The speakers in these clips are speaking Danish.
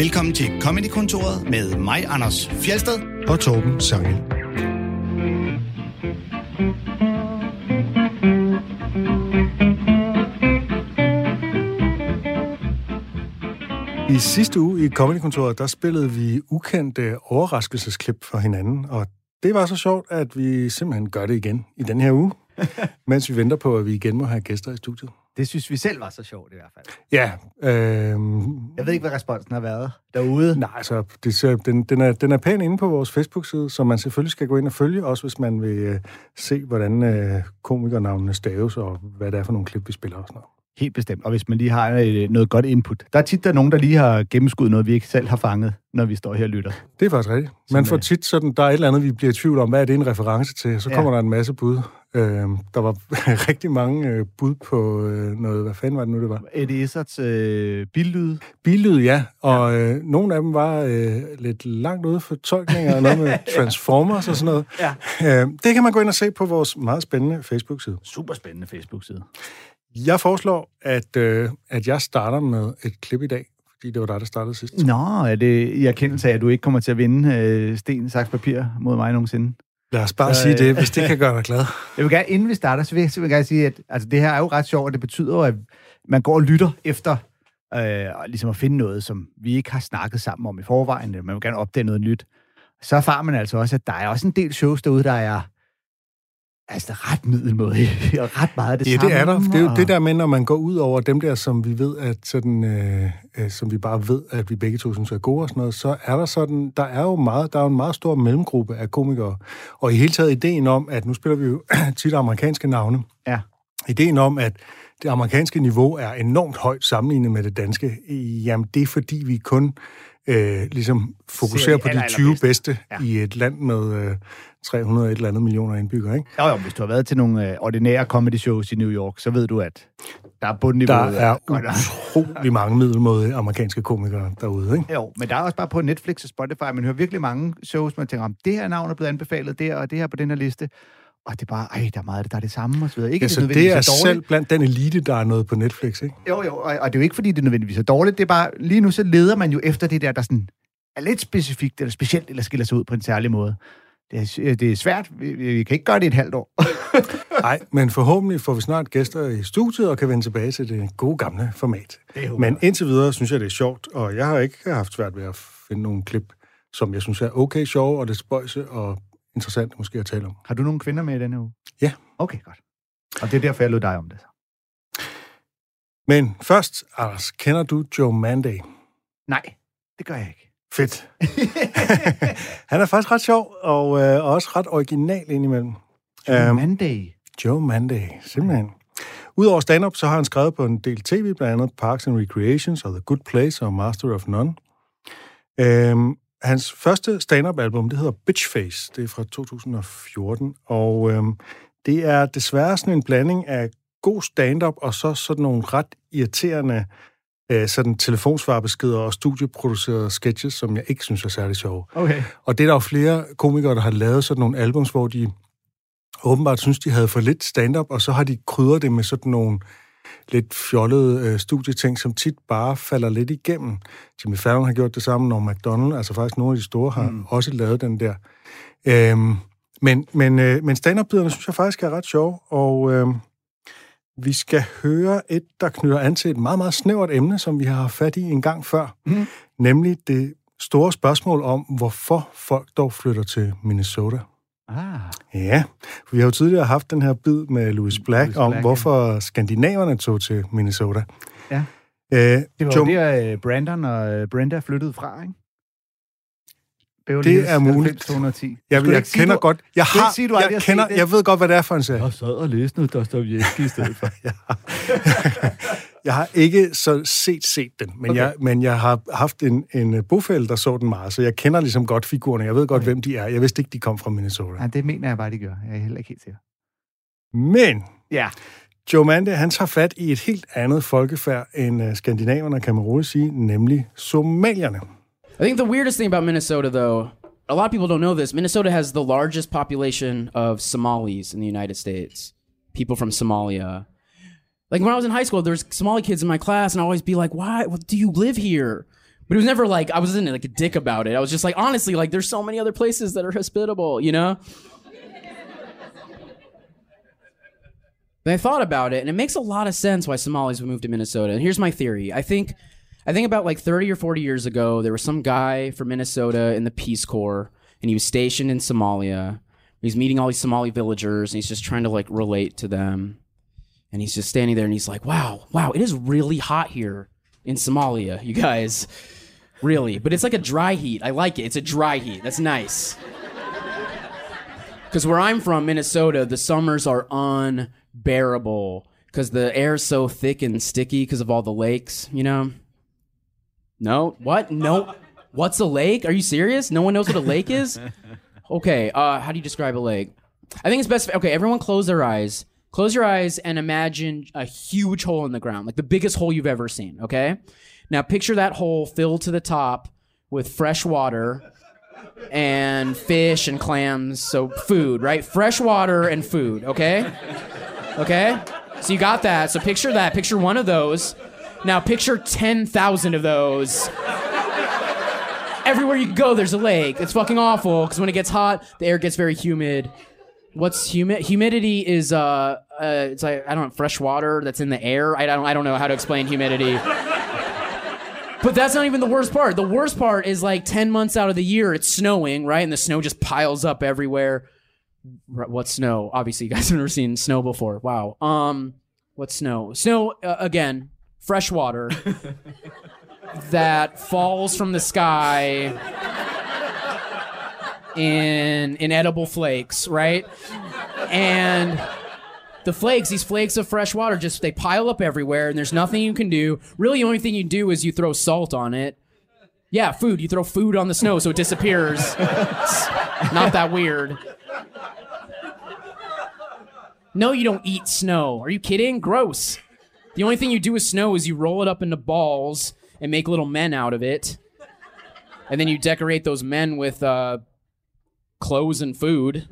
Velkommen til Comedy-kontoret med mig, Anders Fjelsted. og Torben Sangel. I sidste uge i Comedy-kontoret, der spillede vi ukendte overraskelsesklip for hinanden, og det var så sjovt, at vi simpelthen gør det igen i den her uge, mens vi venter på, at vi igen må have gæster i studiet. Det synes vi selv var så sjovt i hvert fald. Ja, øh, Jeg ved ikke, hvad responsen har været derude. Nej, altså, det, den, den, er, den er pæn inde på vores Facebook-side, så man selvfølgelig skal gå ind og følge, også hvis man vil øh, se, hvordan øh, komikernavnene staves, og hvad det er for nogle klip, vi spiller og sådan noget. Helt bestemt. Og hvis man lige har øh, noget godt input. Der er tit der er nogen, der lige har gennemskuddet noget, vi ikke selv har fanget, når vi står her og lytter. Det er faktisk rigtigt. Man får tit sådan, der er et eller andet, vi bliver i tvivl om, hvad er det en reference til, så Ja. kommer der en masse bud. Øh, der var rigtig mange øh, bud på øh, noget, hvad fanden var det nu, det var? Eddie Isards øh, billyd. Billyd, ja, og øh, nogle af dem var øh, lidt langt ude for tolkninger, og noget med Transformers og sådan noget. Ja. Øh, det kan man gå ind og se på vores meget spændende Facebook-side. Super spændende Facebook-side. Jeg foreslår, at, øh, at jeg starter med et klip i dag, fordi det var dig, der startede sidst. Nå, er det i erkendelse af, at du ikke kommer til at vinde øh, sten, saks, papir mod mig nogensinde? Lad os bare Så, sige øh, det, hvis det kan gøre dig glad. Jeg vil gerne, inden vi starter, så vil jeg simpelthen gerne sige, at altså, det her er jo ret sjovt, og det betyder jo, at man går og lytter efter øh, og ligesom at finde noget, som vi ikke har snakket sammen om i forvejen. eller Man vil gerne opdage noget nyt. Så erfarer man altså også, at der er også en del shows derude, der er altså ret middelmåde og ret meget af det Ja, samme. det er der. Det er jo det der med, når man går ud over dem der, som vi ved, at sådan, øh, øh, som vi bare ved, at vi begge to synes er gode og sådan noget, så er der sådan, der er jo meget, der er jo en meget stor mellemgruppe af komikere. Og i hele taget ideen om, at nu spiller vi jo tit amerikanske navne. Ja. Ideen om, at det amerikanske niveau er enormt højt sammenlignet med det danske, jamen det er fordi, vi kun øh, ligesom fokuserer de på de aller, 20 allerbedste. bedste Ja. i et land med øh, 300 et eller andet millioner indbyggere, ikke? Jo, jo, hvis du har været til nogle øh, ordinære comedy shows i New York, så ved du, at der er bundniveau. Der er utrolig mange middelmåde amerikanske komikere derude, ikke? Jo, men der er også bare på Netflix og Spotify, man hører virkelig mange shows, man tænker om, det her navn er blevet anbefalet der, og det her på den her liste. Og det er bare, ej, der er meget af det, der er det samme og så videre. Ikke, Ja, så nødvendigvis det er dårligt. selv blandt den elite, der er noget på Netflix, ikke? Jo, jo, og, og det er jo ikke, fordi det nødvendigvis er dårligt. Det er bare, lige nu så leder man jo efter det der, der sådan er lidt specifikt, eller specielt, eller skiller sig ud på en særlig måde. Det er, det er svært. Vi, vi kan ikke gøre det i et halvt år. Nej, men forhåbentlig får vi snart gæster i studiet og kan vende tilbage til det gode gamle format. Det Men indtil videre synes jeg, det er sjovt, og jeg har ikke haft svært ved at finde nogle klip, som jeg synes er okay sjove og lidt spøjse og interessant måske at tale om. Har du nogle kvinder med i denne uge? Ja. Okay, godt. Og det er derfor, jeg lod dig om det. Men først, Anders, kender du Joe Manday? Nej, det gør jeg ikke. Fedt. Han er faktisk ret sjov, og øh, også ret original indimellem. Joe Øhm, Manday. Joe Manday, simpelthen. Udover stand-up, så har han skrevet på en del tv, blandt andet Parks and Recreations og The Good Place og Master of None. Øhm, hans første stand-up-album, det hedder Bitchface, det er fra 2014, og øhm, det er desværre sådan en blanding af god stand-up og så sådan nogle ret irriterende øh, sådan telefonsvarbeskeder og studieproducerede sketches, som jeg ikke synes er særlig sjove. Okay. Og det er der jo flere komikere, der har lavet sådan nogle albums, hvor de åbenbart synes, de havde for lidt stand-up, og så har de krydret det med sådan nogle lidt fjollede øh, studieting, som tit bare falder lidt igennem. Jimmy Fallon har gjort det samme, når McDonald, altså faktisk nogle af de store, har mm. også lavet den der. Øhm, men men, øh, men stand-up-biderne synes jeg faktisk er ret sjove, og øh, vi skal høre et, der knytter an til et meget, meget snævert emne, som vi har haft fat i en gang før, Mm. nemlig det store spørgsmål om, hvorfor folk dog flytter til Minnesota. Ah, Ja, for vi har jo tidligere haft den her bid med Louis Black Louis om, Black, hvorfor skandinaverne tog til Minnesota. Ja. Øh, det var jo der, øh, Brandon og øh, Brenda flyttede fra, ikke? Beverly Det Hills er muligt. 90 210. jeg, jeg sige, kender du- godt... Jeg, har, sige, du jeg, kender, jeg ved godt, hvad det er for en serie. Jeg sad og læste noget Dostoyevsky i stedet for. Jeg har ikke så set set den, men, Okay. jeg, men jeg har haft en, en bofæld, der så den meget, så jeg kender ligesom godt figurerne. Jeg ved godt, okay. hvem de er. Jeg vidste ikke, de kom fra Minnesota. Nej, det mener jeg bare, de gør. Jeg er heller ikke helt sikker. Men Ja. Joe Mande, han tager fat i et helt andet folkefærd end uh, skandinaverne, kan man roligt sige, nemlig somalierne. I think the weirdest thing about Minnesota, though, a lot of people don't know this. Minnesota has the largest population of Somalis in the United States. People from Somalia. Like when I was in high school, there was Somali kids in my class, and I always be like, "Why? Do you live here?" But it was never like I wasn't like a dick about it. I was just like, honestly, like there's so many other places that are hospitable, you know? But I thought about it, and it makes a lot of sense why Somalis would move to Minnesota. And here's my theory. I think I think about like 30 or 40 years ago, there was some guy from Minnesota in the Peace Corps, and he was stationed in Somalia. He's meeting all these Somali villagers, and he's just trying to like relate to them. And he's just standing there, and he's like, "Wow, wow, it is really hot here in Somalia, you guys, really." But it's like a dry heat. I like it. It's a dry heat. That's nice. Because where I'm from, Minnesota, the summers are unbearable because the air's so thick and sticky because of all the lakes, you know? No? What? No? What's a lake? Are you serious? No one knows what a lake is? Okay, uh, how do you describe a lake? I think it's best. Okay, everyone close their eyes. Close your eyes and imagine a huge hole in the ground, like the biggest hole you've ever seen, okay? Now picture that hole filled to the top with fresh water and fish and clams, so food, right? Fresh water and food, okay? Okay? So you got that. So picture that. Picture one of those. Now picture 10,000 of those. Everywhere you go, there's a lake. It's fucking awful because when it gets hot, the air gets very humid. What's humid? Humidity is uh, uh, it's like I don't know, fresh water that's in the air. I don't, I don't know how to explain humidity. But that's not even the worst part. The worst part is like 10 months out of the year, it's snowing, right? And the snow just piles up everywhere. R- What's snow? Obviously, you guys have never seen snow before. Wow. Um, what snow? Snow, uh, again, fresh water that falls from the sky in inedible flakes, right? And the flakes, these flakes of fresh water, just they pile up everywhere, and there's nothing you can do. Really, the only thing you do is you throw salt on it. Yeah, food. You throw food on the snow so it disappears. It's not that weird. No, you don't eat snow. Are you kidding? Gross. The only thing you do with snow is you roll it up into balls and make little men out of it. And then you decorate those men with uh, clothes and food.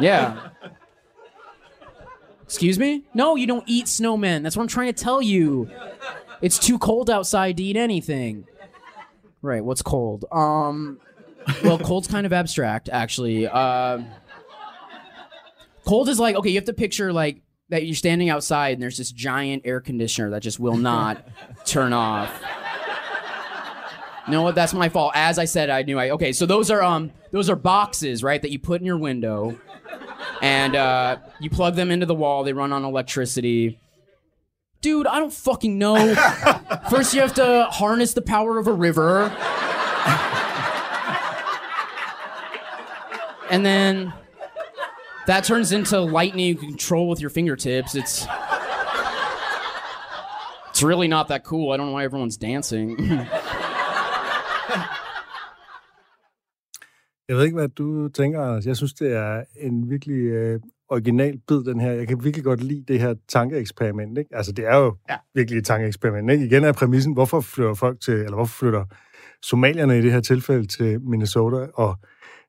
yeah. Excuse me? No, you don't eat snowmen. That's what I'm trying to tell you. It's too cold outside to eat anything. Right, what's cold? Um well, cold's kind of abstract actually. Um cold is like okay, you have to picture like that you're standing outside and there's this giant air conditioner that just will not turn off. What? That's my fault. As I said, I knew I. Okay, so those are um those are boxes, right? That you put in your window, and uh, you plug them into the wall. They run on electricity. Dude, I don't fucking know. First, you have to harness the power of a river, and then that turns into lightning you can control with your fingertips. It's it's really not that cool. I don't know why everyone's dancing. Jeg ved ikke, hvad du tænker, Anders. Jeg synes, det er en virkelig øh, original bid, den her. Jeg kan virkelig godt lide det her tankeeksperiment. Ikke? Altså, det er jo ja. virkelig et tankeeksperiment. Ikke? Igen er præmissen, hvorfor flytter folk til, eller hvorfor flytter somalierne i det her tilfælde til Minnesota, og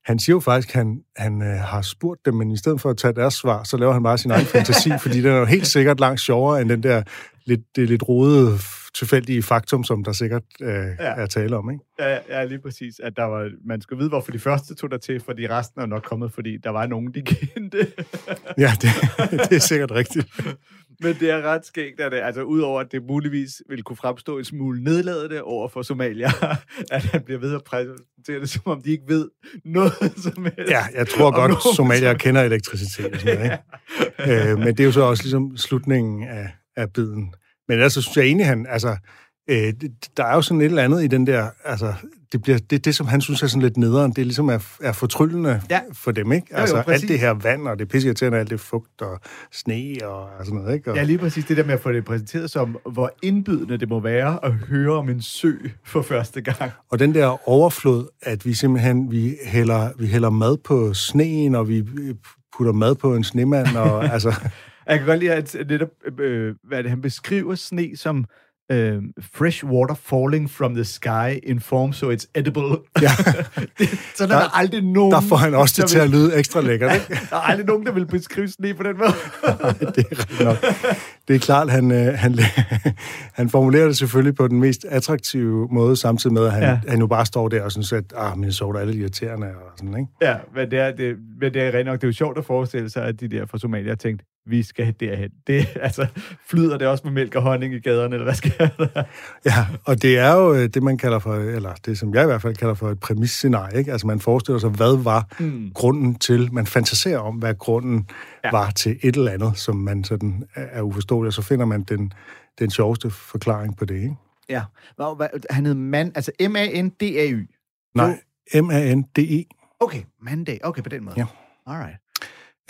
han siger jo faktisk, at han, han øh, har spurgt dem, men i stedet for at tage deres svar, så laver han bare sin egen fantasi, fordi den er jo helt sikkert langt sjovere end den der lidt, det lidt rodede, tilfældige faktum, som der sikkert øh, ja. er tale om. Ikke? Ja, ja, lige præcis. At der var, man skulle vide, hvorfor de første tog der til, fordi resten er nok kommet, fordi der var nogen, de kendte. ja, det, det er sikkert rigtigt. Men det er ret skægt, at det, altså udover at det muligvis vil kunne fremstå en smule nedladende over for Somalia, at han bliver ved at præsentere det, som om de ikke ved noget som helst. Ja, jeg tror godt, Somalia kender elektricitet og sådan noget, ikke? øh, men det er jo så også ligesom slutningen af, af biden. Men altså, synes jeg egentlig, han, altså, øh, der er jo sådan et eller andet i den der, altså, det, bliver, det, det som han synes er sådan lidt nederen, det er ligesom er, er fortryllende ja. for dem, ikke? Altså, jo, jo, alt det her vand, og det pisseirriterende, alt det fugt og sne og sådan noget, ikke? Og, ja, lige præcis det der med at få det præsenteret som, hvor indbydende det må være at høre om en sø for første gang. Og den der overflod, at vi simpelthen, vi hælder, vi hælder mad på sneen, og vi putter mad på en snemand, og altså... Jeg kan godt lide, at netop, øh, hvad det, han beskriver sne som øh, fresh water falling from the sky in form, so it's edible. Ja. det, så der, der er aldrig nogen... Der får han også det til vil, at lyde ekstra lækkert, ikke? der er aldrig nogen, der vil beskrive sne på den måde. det er nok. det er klart, han, øh, han, han formulerer det selvfølgelig på den mest attraktive måde, samtidig med, at han, Ja. han jo bare står der og synes, at ah, Minnesota er lidt irriterende og sådan, ikke? Ja, men det er, det, men det er rent nok, det er jo sjovt at forestille sig, at de der fra Somalia har tænkt, vi skal derhen. Det, altså, flyder det også med mælk og honning i gaderne, eller hvad skal der? Ja, og det er jo øh, det, man kalder for, eller det, som jeg i hvert fald kalder for et præmisscenarie, ikke? Altså, man forestiller sig, hvad var mm. grunden til, man fantaserer om, hvad grunden ja. var til et eller andet, som man sådan er uforståelig, og så finder man den, den sjoveste forklaring på det, ikke? Ja, Hvad- han hed Man, altså M-A-N-D-A-Y. Nej, M-A-N-D-E. Okay, Mandag. Okay, på den måde. Ja. Alright.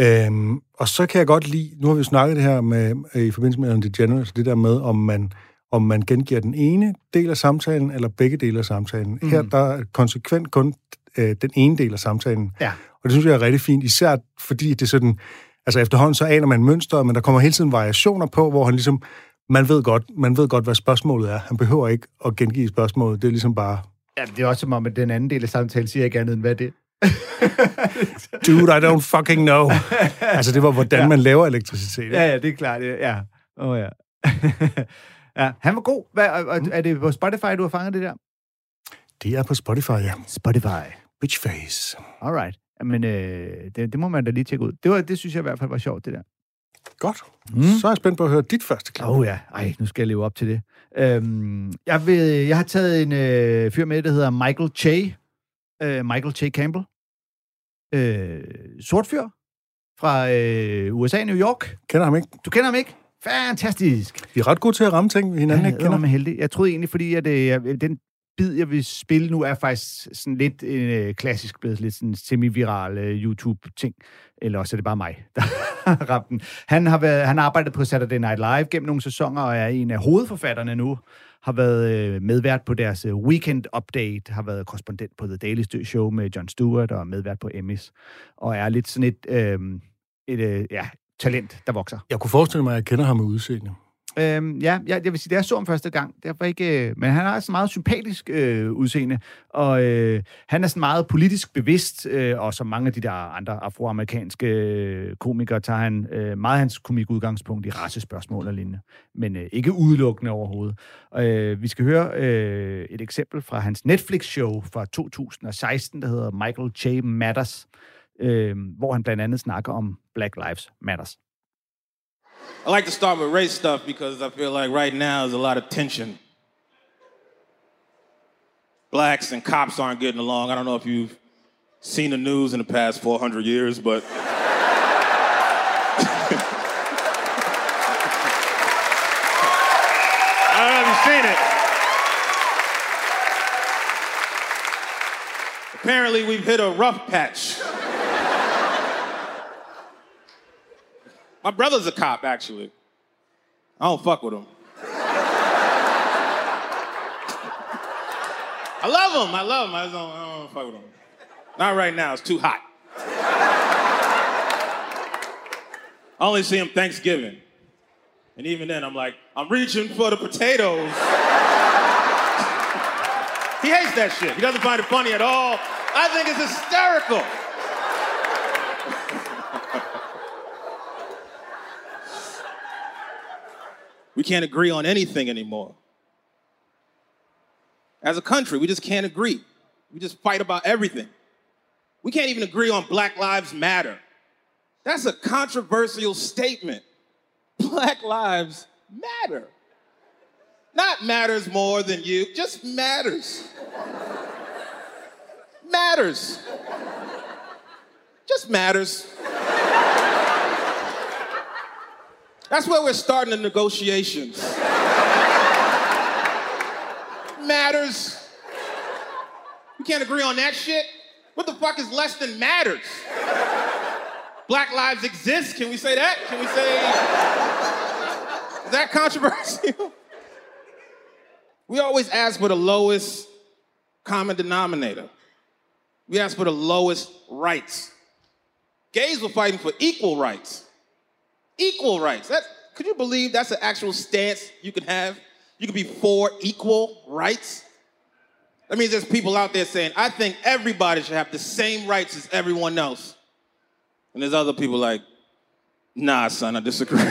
Øhm, og så kan jeg godt lide, nu har vi snakket det her med, i forbindelse med Ellen DeGeneres, det der med, om man, om man gengiver den ene del af samtalen, eller begge dele af samtalen. Mm. Her der er konsekvent kun øh, den ene del af samtalen. Ja. Og det synes jeg er rigtig fint, især fordi det er sådan, altså efterhånden så aner man mønstret, men der kommer hele tiden variationer på, hvor han ligesom, man ved godt, man ved godt, hvad spørgsmålet er. Han behøver ikke at gengive spørgsmålet, det er ligesom bare, Ja, det er også som om, at den anden del af samtalen siger ikke andet end, hvad det? dude, I don't fucking know. altså det var, hvordan ja. man laver elektricitet. Ja, ja, det er klart. Ja. oh, ja. ja, han var god. Hvad, og- og er det på Spotify, du har fanget det der? Det er på Spotify, ja. Spotify. Bitchface. Alright. Men øh, det, det må man da lige tjekke ud. Det, var, det synes jeg i hvert fald var sjovt, det der. Godt. Mm. Så er jeg spændt på at høre dit første klip. Åh oh, ja, ej, nu skal jeg leve op til det. Øhm, jeg, vil, jeg har taget en øh, fyr med, der hedder Michael Che. Øh, Michael Che Campbell. Øh, sort fyr fra øh, USA, New York. Kender ham ikke? Du kender ham ikke? Fantastisk. Vi er ret gode til at ramme ting, vi hinanden Han ikke er kender. med heldig. Jeg troede egentlig, fordi at, øh, jeg- den bid, jeg vil spille nu, er faktisk sådan lidt øh, klassisk blevet lidt sådan semi-viral øh, YouTube-ting. Eller også er det bare mig, der har ramt den. Han har, været, han har arbejdet på Saturday Night Live gennem nogle sæsoner, og er en af hovedforfatterne nu. Har været øh, medvært på deres øh, Weekend Update, har været korrespondent på The Daily Show med Jon Stewart, og medvært på Emmys. Og er lidt sådan et, øh, et øh, ja, talent, der vokser. Jeg kunne forestille mig, at jeg kender ham med udseende. Øhm, ja, jeg, jeg vil sige, det jeg så ham første gang. Det var ikke, øh, men han har sådan meget sympatisk øh, udseende, og øh, han er sådan meget politisk bevidst, øh, og som mange af de der andre afroamerikanske øh, komikere, tager han øh, meget hans komik udgangspunkt i racespørgsmål og lignende, men øh, ikke udelukkende overhovedet. Øh, vi skal høre øh, et eksempel fra hans Netflix-show fra 2016, der hedder Michael J. Matters, øh, hvor han blandt andet snakker om Black Lives Matters. I like to start with race stuff because I feel like right now there's a lot of tension. Blacks and cops aren't getting along. I don't know if you've seen the news in the past 400 years, but. I don't know if you've seen it. Apparently, we've hit a rough patch. My brother's a cop, actually. I don't fuck with him. I love him. I love him. I don't, I don't fuck with him. Not right now. It's too hot. I only see him Thanksgiving. And even then, I'm like, I'm reaching for the potatoes. he hates that shit. He doesn't find it funny at all. I think it's hysterical. We can't agree on anything anymore. As a country, we just can't agree. We just fight about everything. We can't even agree on Black Lives Matter. That's a controversial statement. Black Lives Matter. Not matters more than you, just matters. matters. Just matters. That's where we're starting the negotiations. matters. We can't agree on that shit. What the fuck is less than matters? Black lives exist. Can we say that? Can we say. Is that controversial? we always ask for the lowest common denominator. We ask for the lowest rights. Gays were fighting for equal rights. Equal rights. That, could you believe that's an actual stance you can have? You can be for equal rights. That means there's people out there saying, I think everybody should have the same rights as everyone else. And there's other people like, nah, son, I disagree.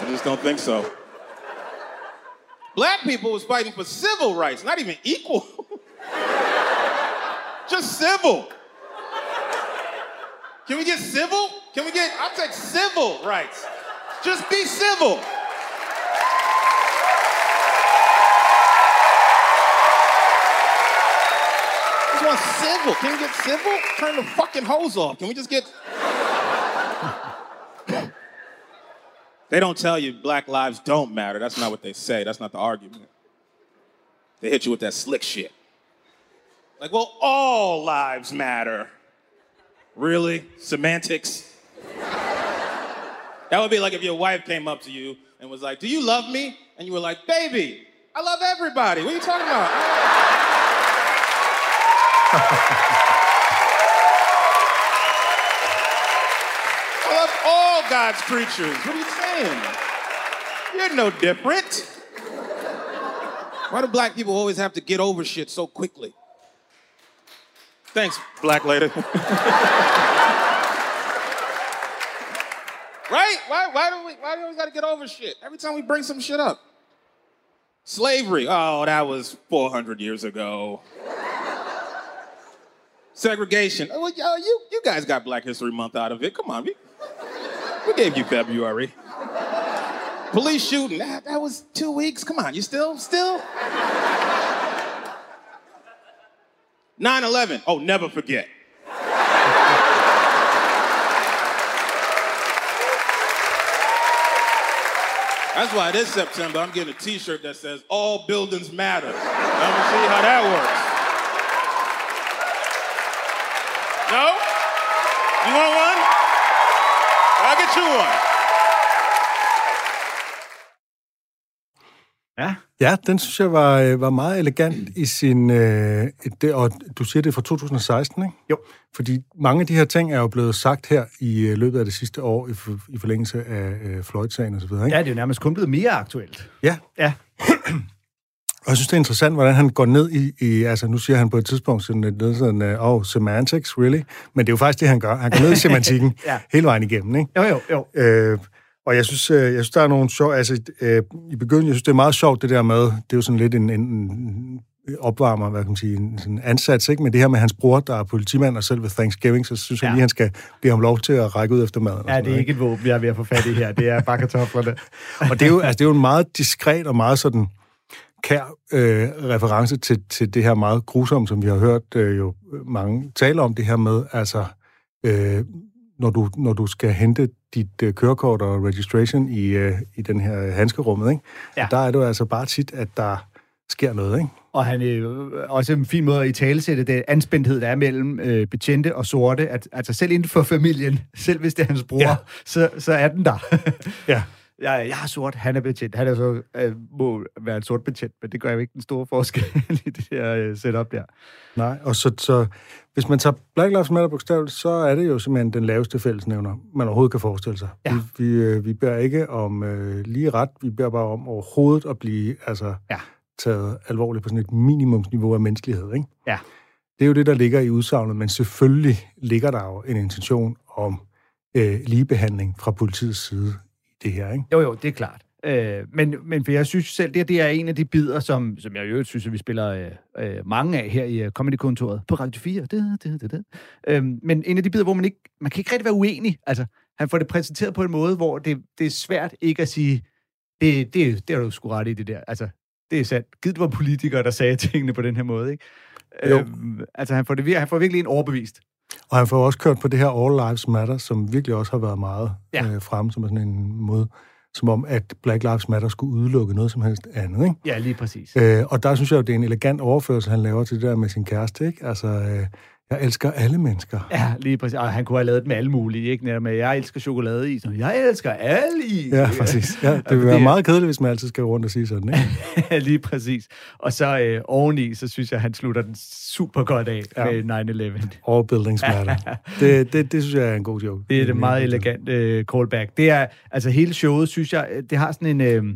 I just don't think so. Black people was fighting for civil rights, not even equal. just civil. Can we get civil? Can we get, I'll take civil rights. Just be civil. Just want civil. Can we get civil? Turn the fucking hose off. Can we just get. they don't tell you black lives don't matter. That's not what they say. That's not the argument. They hit you with that slick shit. Like, well, all lives matter. Really? Semantics? that would be like if your wife came up to you and was like, Do you love me? And you were like, Baby, I love everybody. What are you talking about? I love all God's creatures. What are you saying? You're no different. Why do black people always have to get over shit so quickly? Thanks, black lady. right? Why, why do we why do we gotta get over shit? Every time we bring some shit up. Slavery. Oh, that was 400 years ago. Segregation. Oh, you, you guys got Black History Month out of it. Come on. We, we gave you February. Police shooting. That, that was two weeks. Come on. You still, still? 9 11. Oh, never forget. That's why this September I'm getting a T-shirt that says "All buildings matter." I'm gonna see how that works. No? You want one? Ja, den synes jeg var, øh, var meget elegant i sin... Øh, det, og du siger, det er fra 2016, ikke? Jo. Fordi mange af de her ting er jo blevet sagt her i øh, løbet af det sidste år i, for, i forlængelse af øh, Floyd-sagen og så videre, ikke? ja det er jo nærmest kun blevet mere aktuelt. ja. Ja, Og jeg synes, det er interessant, hvordan han går ned i, i altså nu siger han på et tidspunkt sådan lidt sådan, oh, semantics, really? Men det er jo faktisk det, han gør. Han går ned i semantikken Ja. hele vejen igennem, ikke? jo jo, jo. Øh, og jeg synes, øh, jeg synes, der er nogle sjov... Altså, øh, i begyndelsen, jeg synes, det er meget sjovt, det der med... Det er jo sådan lidt en, en, en opvarmer, hvad kan man sige, en sådan ansats, ikke? Men det her med hans bror, der er politimand, og selv ved Thanksgiving, så synes jeg Ja. lige, han skal give ham lov til at række ud efter maden. Ja, det er noget, ikke et våben, jeg er ved at få fat i her. Det er bare kartoflerne. Og det er jo, altså, det er jo en meget diskret og meget sådan kær øh, reference til, til det her meget grusomme, som vi har hørt øh, jo mange tale om, det her med, altså, øh, når, du, når du skal hente dit øh, kørekort og registration i, øh, i den her handskerummet, ikke? Ja. Og der er det jo altså bare tit, at der sker noget, ikke? Og han er jo også en fin måde at i talesætte det anspændthed, der er mellem øh, betjente og sorte. At, altså selv inden for familien, selv hvis det er hans bror, ja. så, så er den der. Ja. Jeg, jeg er sort, han er betjent. Han er så, øh, må være en sort betjent, men det gør jo ikke den store forskel i det her øh, setup der. Nej, og så, så hvis man tager Black Lives Matter bogstaveligt, så er det jo simpelthen den laveste fællesnævner, man overhovedet kan forestille sig. Ja. Vi, vi, øh, vi beder ikke om øh, lige ret, vi beder bare om overhovedet at blive altså, Ja. taget alvorligt på sådan et minimumsniveau af menneskelighed. Ikke? Ja. Det er jo det, der ligger i udsagnet, men selvfølgelig ligger der jo en intention om øh, ligebehandling fra politiets side det her. Ikke? Jo, jo, det er klart. Øh, men, men for jeg synes selv, det, det er en af de bidder, som, som jeg i øvrigt synes, at vi spiller øh, øh, mange af her i øh, Comedy-kontoret på Radio 4. Det, det, det, det. Øh, men en af de bidder, hvor man ikke, man kan ikke rigtig være uenig. Altså, han får det præsenteret på en måde, hvor det, det er svært ikke at sige, det, det, det er du sgu ret i det der. Altså, det er sandt. Givet det var politikere, der sagde tingene på den her måde, ikke? Jo. Øhm, altså, han får, det, han får virkelig en overbevist. Og han får også kørt på det her All Lives Matter, som virkelig også har været meget Ja. øh, fremme, som sådan en måde, som om, at Black Lives Matter skulle udelukke noget som helst andet. Ikke? Ja, lige præcis. Øh, og der synes jeg jo, det er en elegant overførsel, han laver til det der med sin kæreste. Ikke? Altså, øh, jeg elsker alle mennesker. Ja, lige præcis. Og han kunne have lavet det med alle mulige, ikke? Netop med, jeg elsker chokolade i. Jeg elsker alle i. Ja, præcis. Ja, det vil det være er- meget kedeligt, hvis man altid skal rundt og sige sådan. Ikke? lige præcis. Og så øh, oveni, så synes jeg, han slutter den super godt af Ja. med 9-11. All buildings matter. Det, det, det synes jeg er en god joke. Det er det meget elegant øh, callback. Det er, altså hele showet, synes jeg, øh, det har sådan en, øh,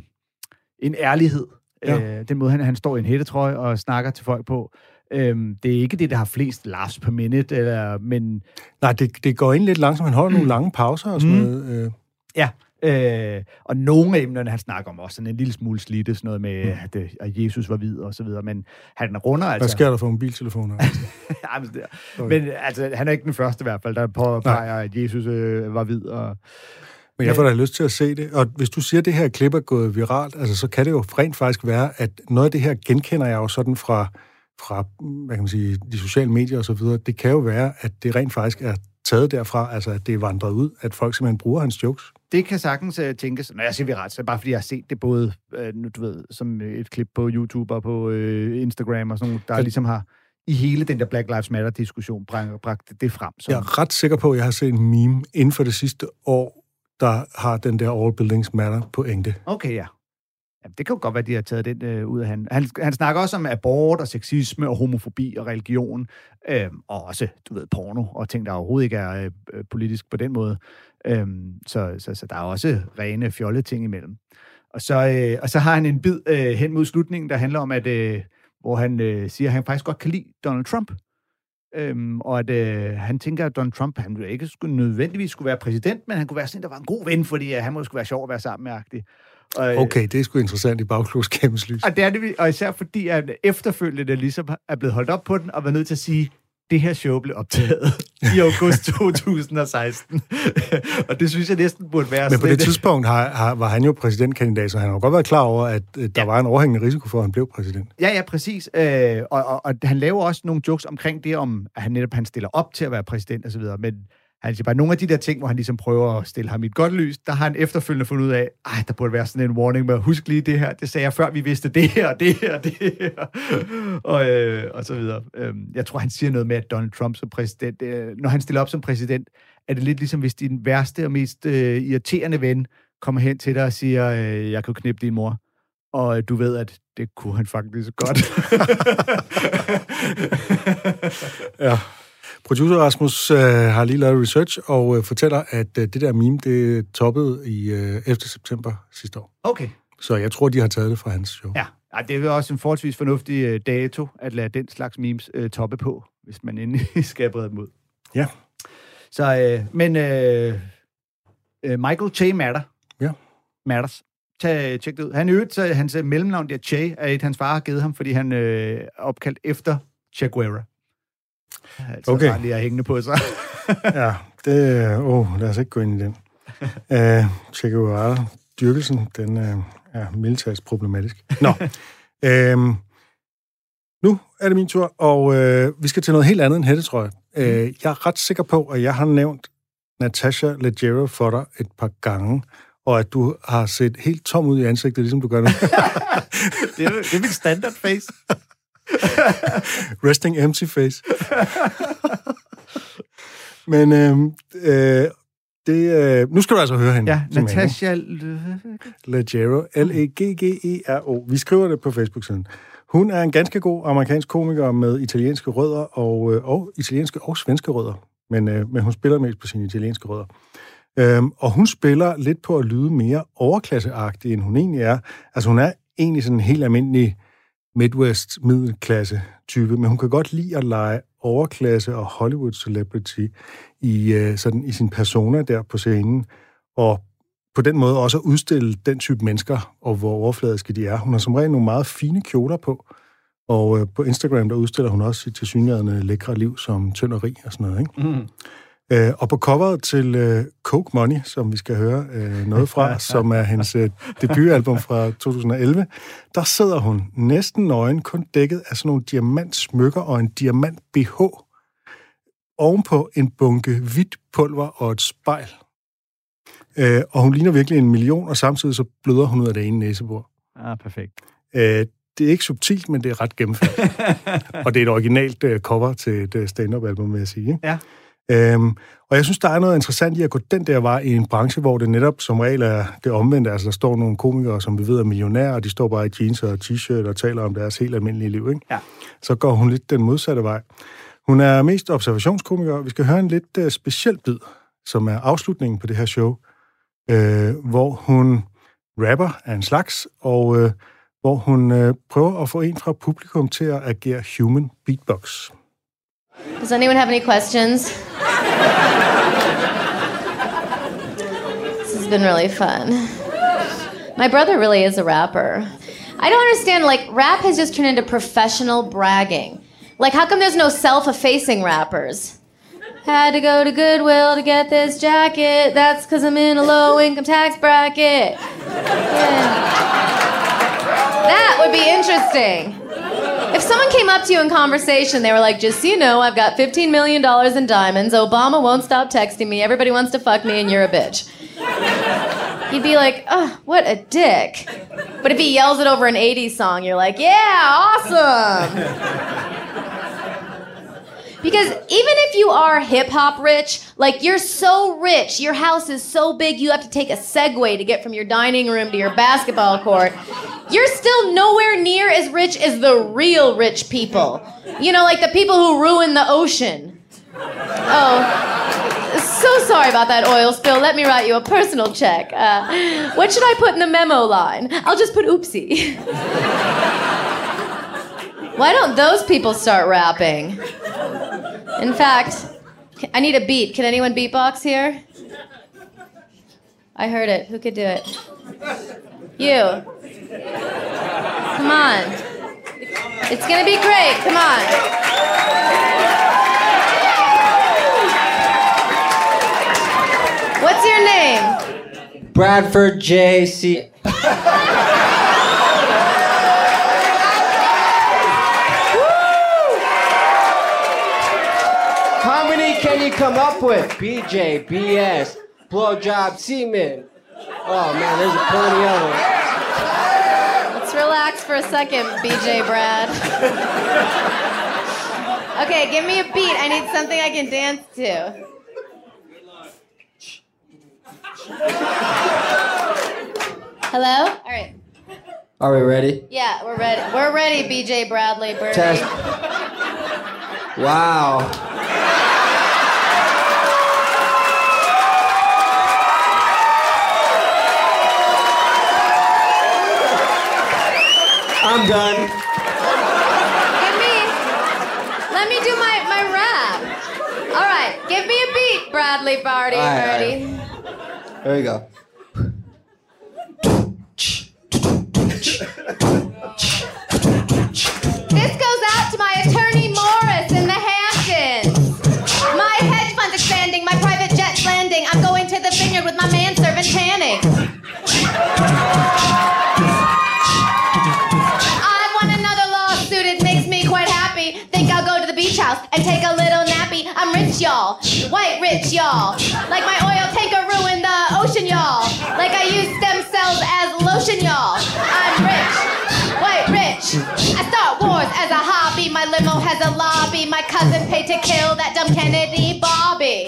en ærlighed. Ja. Øh, den måde, han, han står i en hættetrøje og snakker til folk på. Øhm, det er ikke det, der har flest laughs per minute, eller, men Nej, det, det går ind lidt langsomt. Han holder nogle lange pauser og sådan Mm. noget. Øh, Ja, Øh, og nogle af emnerne, han snakker om også sådan en lille smule slidte, sådan noget med, mm. at, øh, at Jesus var hvid og så videre, men han runder altså... Hvad sker der for mobiltelefoner? Men altså, han er ikke den første i hvert fald, der påpeger, at Jesus øh, var hvid. Og, Men jeg får da lyst til at se det. Og hvis du siger, at det her klip er gået viralt, altså, så kan det jo rent faktisk være, at noget af det her genkender jeg jo sådan fra, fra hvad kan man sige, de sociale medier og så videre. Det kan jo være, at det rent faktisk er taget derfra, altså at det er vandret ud, at folk simpelthen bruger hans jokes. Det kan sagtens uh, tænkes, når jeg siger viralt, så er det bare fordi jeg har set det både, uh, nu du ved, som et klip på YouTube og på uh, Instagram og sådan noget, der Ja. ligesom har i hele den der Black Lives Matter-diskussion bragt, bragt det frem. Som, Jeg er ret sikker på, at jeg har set en meme inden for det sidste år, der har den der All Buildings Matter pointe. Okay, ja. Jamen, det kan jo godt være, at de har taget den øh, ud af han. han. Han snakker også om abort og sexisme og homofobi og religion, øh, og også, du ved, porno og ting, der overhovedet ikke er øh, politisk på den måde. Øh, så, så, så der er også rene fjolle ting imellem. Og så, øh, og så har han en bid øh, hen mod slutningen, der handler om, at øh, hvor han øh, siger, at han faktisk godt kan lide Donald Trump. Øhm, og at øh, han tænker, at Donald Trump, han ville ikke skulle, nødvendigvis skulle være præsident, men han kunne være sådan, der var en god ven, fordi øh, han måske være sjov at være sammen med agtig. Og, øh, Okay, det er sgu interessant i bagklodskabens lys. og, det er det, og især fordi, at efterfølgende ligesom er blevet holdt op på den, og været nødt til at sige, det her show blev optaget i august 2016. og det synes jeg næsten burde være Men på det tidspunkt har, har, var han jo præsidentkandidat, så han har godt været klar over, at øh, der Ja. var en overhængende risiko for, at han blev præsident. Ja, ja, præcis. Øh, og, og, og han laver også nogle jokes omkring det, om at han netop han stiller op til at være præsident og så videre. Men han siger bare, nogle af de der ting, hvor han ligesom prøver at stille ham i et godt lys, der har han efterfølgende fundet ud af, at der burde være sådan en warning med, husk lige det her, det sagde jeg før, vi vidste det her, det her, det her, og, øh, og så videre. Øh, jeg tror, han siger noget med, at Donald Trump som præsident, øh, når han stiller op som præsident, er det lidt ligesom, hvis din værste og mest øh, irriterende ven kommer hen til dig og siger, øh, jeg kan knippe din mor og øh, du ved, at det kunne han faktisk godt. Ja. Producer Rasmus øh, har lige lavet research og øh, fortæller, at øh, det der meme, det toppede i øh, 11. september sidste år. okay. Så jeg tror, de har taget det fra hans show. Ja, Ej, det er også en forholdsvis fornuftig øh, dato at lade den slags memes øh, toppe på, hvis man endelig skal brede dem ud. Ja. Så, øh, men øh, øh, Michael Che Matter. Ja. Matters. Tag, tjek det ud. Han øvrigt, så hans øh, mellemnavn der, Che, er et, hans far har givet ham, fordi han øh, er opkaldt efter Che Guevara. Altså, Okay. bare lige at hængende på sig. ja det... Åh, oh, lad os ikke gå ind i den. Uh, Che Guevara, dyrkelsen, den uh, er militært problematisk. Nå. øhm, nu er det min tur, og øh, vi skal til noget helt andet end hættetrøje. Øh, jeg er ret sikker på, at jeg har nævnt Natasha Leggero for dig et par gange, og at du har set helt tom ud i ansigtet, ligesom du gør nu. det, er, det er mit standard face. Resting empty face. Men øh, øh, det, øh, nu skal du altså høre hende. Ja, Natasha... Leggero. E L-E-G-G-E-R-O. Vi skriver det på Facebook-siden. Hun er en ganske god amerikansk komiker med italienske rødder og, øh, og italienske og svenske rødder. Men, øh, men hun spiller mest på sine italienske rødder. Øhm, og hun spiller lidt på at lyde mere overklasseagtig, end hun egentlig er. Altså hun er egentlig sådan en helt almindelig Midwest middelklasse type, men hun kan godt lide at lege overklasse og Hollywood celebrity i, øh, sådan, i sin persona der på scenen, og på den måde også at udstille den type mennesker, og hvor overfladiske de er. Hun har som regel nogle meget fine kjoler på, og øh, på Instagram, der udstiller hun også sit tilsyneladende lækre liv som tynd og rig og sådan noget. Ikke? Mm. Øh, og på coveret til øh, Coke Money, som vi skal høre øh, noget fra, som er hendes øh, debutalbum fra 2011, der sidder hun næsten nøgen, kun dækket af sådan nogle diamantsmykker og en diamant BH, ovenpå en bunke hvidt pulver og et spejl. Øh, og hun ligner virkelig en million, og samtidig så bløder hun ud af det ene næsebord. Ah, perfekt. Øh, det er ikke subtilt, men det er ret gennemført. og det er et originalt øh, cover til et øh, stand-up-album, vil jeg sige. Ja. Øhm, og jeg synes, der er noget interessant i at gå den der vej i en branche, hvor det netop som regel er det omvendte. Altså, der står nogle komikere, som vi ved er millionærer, og de står bare i jeans og t-shirt og taler om deres helt almindelige liv. Ikke? Ja. Så går hun lidt den modsatte vej. Hun er mest observationskomiker. Vi skal høre en lidt uh, speciel bid, som er afslutningen på det her show, øh, hvor hun rapper af en slags, og øh, hvor hun øh, prøver at få en fra publikum til at agere human beatbox. Does anyone have any questions? this has been really fun. My brother really is a rapper. I don't understand, like, rap has just turned into professional bragging. Like, how come there's no self effacing rappers? Had to go to Goodwill to get this jacket. That's because I'm in a low income tax bracket. Yeah. That would be interesting. If someone came up to you in conversation, they were like, just so you know, I've got $15 million in diamonds. Obama won't stop texting me. Everybody wants to fuck me, and you're a bitch. You'd be like, oh, what a dick. But if he yells it over an 80s song, you're like, yeah, awesome. Because even if you are hip hop rich, like you're so rich, your house is so big you have to take a Segway to get from your dining room to your basketball court, you're still nowhere near as rich as the real rich people. You know, like the people who ruin the ocean. Oh, so sorry about that oil spill. Let me write you a personal check. Uh, what should I put in the memo line? I'll just put oopsie. Why don't those people start rapping? In fact, I need a beat. Can anyone beatbox here? I heard it. Who could do it? You. Come on. It's gonna be great. Come on. What's your name? Bradford J.C. come up with? BJ, BS, blowjob, semen. Oh man, there's a plenty of them. Let's relax for a second, BJ Brad. okay, give me a beat. I need something I can dance to. Hello? All right. Are we ready? Yeah, we're ready. We're ready, BJ Bradley. Test. Wow. I'm done. Give me. Let me do my, my rap. All right, give me a beat, Bradley Barty All right, all Birdie. There we go. Y'all. Like my oil tanker ruined the ocean, y'all. Like I use stem cells as lotion, y'all. I'm rich. White rich. I start wars as a hobby. My limo has a lobby. My cousin paid to kill that dumb Kennedy Bobby.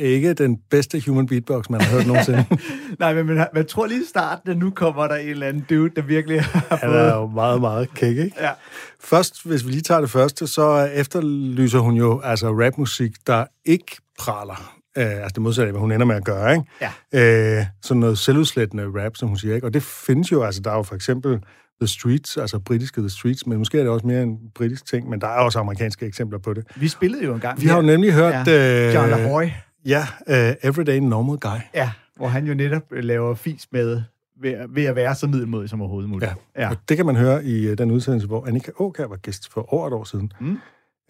Ikke den bedste human beatbox, man har hørt nogensinde. Nej, men man, man tror lige i starten, at nu kommer der en eller anden dude, der virkelig har Han fået... er jo meget, meget kæk, ikke? Ja. Først, hvis vi lige tager det første, så efterlyser hun jo altså rapmusik, der ikke praler. Øh, altså det modsatte af, hvad hun ender med at gøre, ikke? Ja. Øh, sådan noget selvudslættende rap, som hun siger, ikke? Og det findes jo, altså der er jo for eksempel The Streets, altså britiske The Streets, men måske er det også mere en britisk ting, men der er også amerikanske eksempler på det. Vi spillede jo engang. Vi har jo nemlig hørt... Ja. øh, John LaHoy. Ja, uh, Everyday Normal Guy. Ja, hvor han jo netop øh, laver fis med ved, ved at være så middelmodig som overhovedet muligt. Ja. ja. Og det kan man høre i uh, den udsendelse, hvor Annika Åkær var gæst for over et år siden. Mm.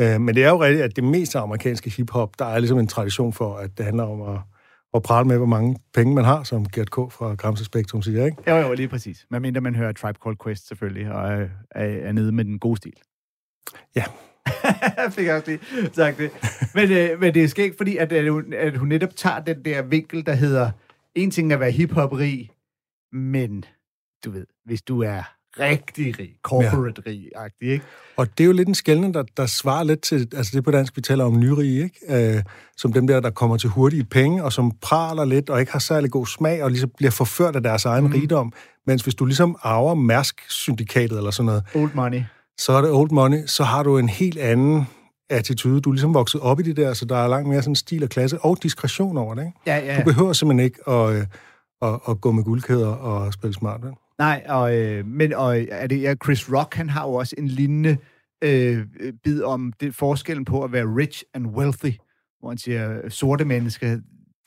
Uh, men det er jo rigtigt, at det meste amerikanske hiphop, der er ligesom en tradition for, at det handler om at, at prale med, hvor mange penge man har, som Gert K. fra Gramse Spektrum siger, ikke? Jo, jo, lige præcis. Men mindre man hører Tribe Called Quest selvfølgelig, og er, er, er nede med den gode stil. Ja. Fik jeg også lige sagt det. Men, øh, men det er skægt, fordi at, at, hun, at hun netop tager den der vinkel, der hedder, en ting er at være hiphoperi, men du ved, hvis du er rigtig rig, corporate rig ikke? Og det er jo lidt en skældning, der, der svarer lidt til, altså det på dansk, vi taler om nyrige, ikke? Øh, som dem der, der kommer til hurtige penge, og som praler lidt, og ikke har særlig god smag, og ligesom bliver forført af deres egen mm. rigdom. Mens hvis du ligesom arver Mærsk-syndikatet eller sådan noget, Old money. Så er det old money, så har du en helt anden attitude. Du er ligesom vokset op i det der, så der er langt mere sådan stil og klasse og diskretion over det, ikke? Ja, ja. Du behøver simpelthen ikke at, øh, at, at gå med guldkæder og spille smart, vel? Nej, og, øh, men og, er det, ja, Chris Rock, han har jo også en lignende øh, øh, bid om det, forskellen på at være rich and wealthy, hvor han siger, sorte mennesker,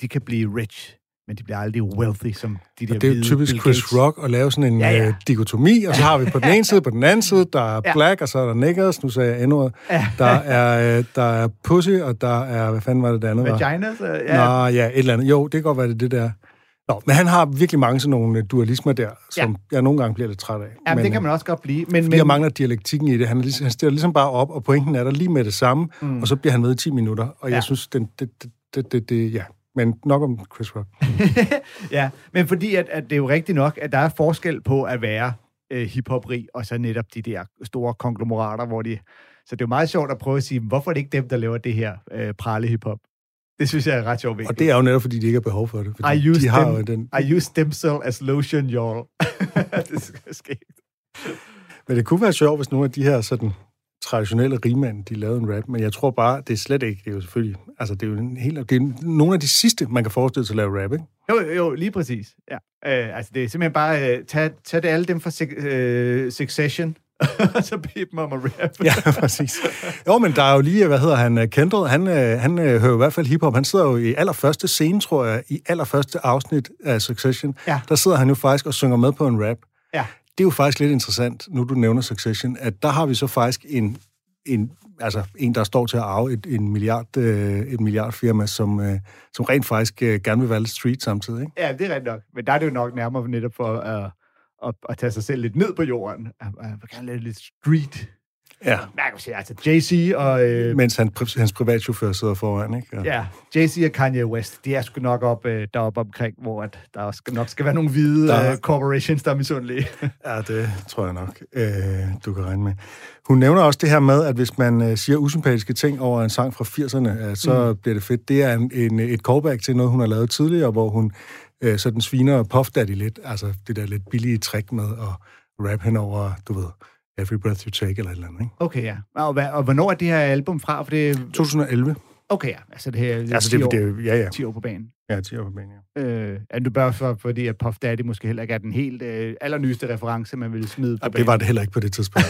de kan blive rich, men de bliver aldrig wealthy, som de der Og det er jo typisk Chris. Rock at lave sådan en Ja, ja, ja. dikotomi, og så har vi på den ene side, på den anden side, der er Ja. black, og så er der niggers, nu sagde jeg endnu Ja. Der er, øh, der er pussy, og der er, hvad fanden var det, det andet var? Vaginas, øh, Ja. Nå, ja, et eller andet. Jo, det kan godt være, det det der. Nå, men han har virkelig mange sådan nogle øh, dualismer der, som ja. jeg nogle gange bliver lidt træt af. Ja, men det kan øh, man også godt blive. Men, Fordi jeg men, mangler dialektikken i det. Han, er ligesom, han stiller ligesom bare op, og pointen er der lige med det samme, mm. og så bliver han med i 10 minutter. Og jeg Ja. synes, den, det, det, det, det, det, ja. Men nok om Chris Rock. ja, men fordi at, at det er jo rigtigt nok, at der er forskel på at være øh, hiphoprig, og så netop de der store konglomerater, hvor de... Så det er jo meget sjovt at prøve at sige, hvorfor er det ikke dem, der laver det her øh, prale hiphop? Det synes jeg er ret sjovt. Og det er jo netop, fordi de ikke har behov for det. Fordi I use de har them- den, I use stem cell as lotion, y'all. det er skægt. Men det kunne være sjovt, hvis nogle af de her sådan traditionelle rigmænd, de lavede en rap, men jeg tror bare, det er slet ikke, det er jo selvfølgelig, altså det er jo en helt, det er nogle af de sidste, man kan forestille sig at lave rap, ikke? Jo, jo, lige præcis. Ja. Øh, altså, det er simpelthen bare, øh, tag, tag det alle dem fra Suc- øh, Succession, og så bed dem om at rap. Ja, præcis. Jo, men der er jo lige, hvad hedder han, Kendall, han, øh, han øh, hører jo i hvert fald hiphop, han sidder jo i allerførste scene, tror jeg, i allerførste afsnit af Succession, Ja. der sidder han jo faktisk og synger med på en rap. Ja. Det er jo faktisk lidt interessant, nu du nævner Succession, at der har vi så faktisk en, en altså en, der står til at arve et, en milliard, øh, et milliardfirma, som, øh, som rent faktisk øh, gerne vil være lidt street samtidig, ikke? Ja, det er rigtigt nok. Men der er det jo nok nærmere netop for at, at, at tage sig selv lidt ned på jorden. Jeg vil gerne lave lidt street. Ja. Sige, altså Jay-Z og... Øh, Mens han, hans privatchauffør sidder foran, ikke? Og, ja, Jay-Z og Kanye West, de er sgu nok op, øh, deroppe omkring, hvor at der også nok skal være nogle hvide Der- øh, corporations, der er misundelige. Ja, det tror jeg nok, øh, du kan regne med. Hun nævner også det her med, at hvis man øh, siger usympatiske ting over en sang fra 80'erne, øh, så mm. bliver det fedt. Det er en, en, et callback til noget, hun har lavet tidligere, hvor hun øh, sådan sviner Puff Daddy lidt, altså det der lidt billige trick med at rap hen over, du ved, Every Breath You Take eller et eller andet, ikke? Okay, ja. Og, hvad, og hvornår er det her album fra? For det, 2011. okay, ja. Altså det her er Altså, 10 det, år, det, ja, ja. 10 år på banen. Ja, 10 år på banen, ja. Øh, er det bare for, fordi, at Puff Daddy måske heller ikke er den helt øh, allernyeste reference, man ville smide på Og det var det heller ikke på det tidspunkt.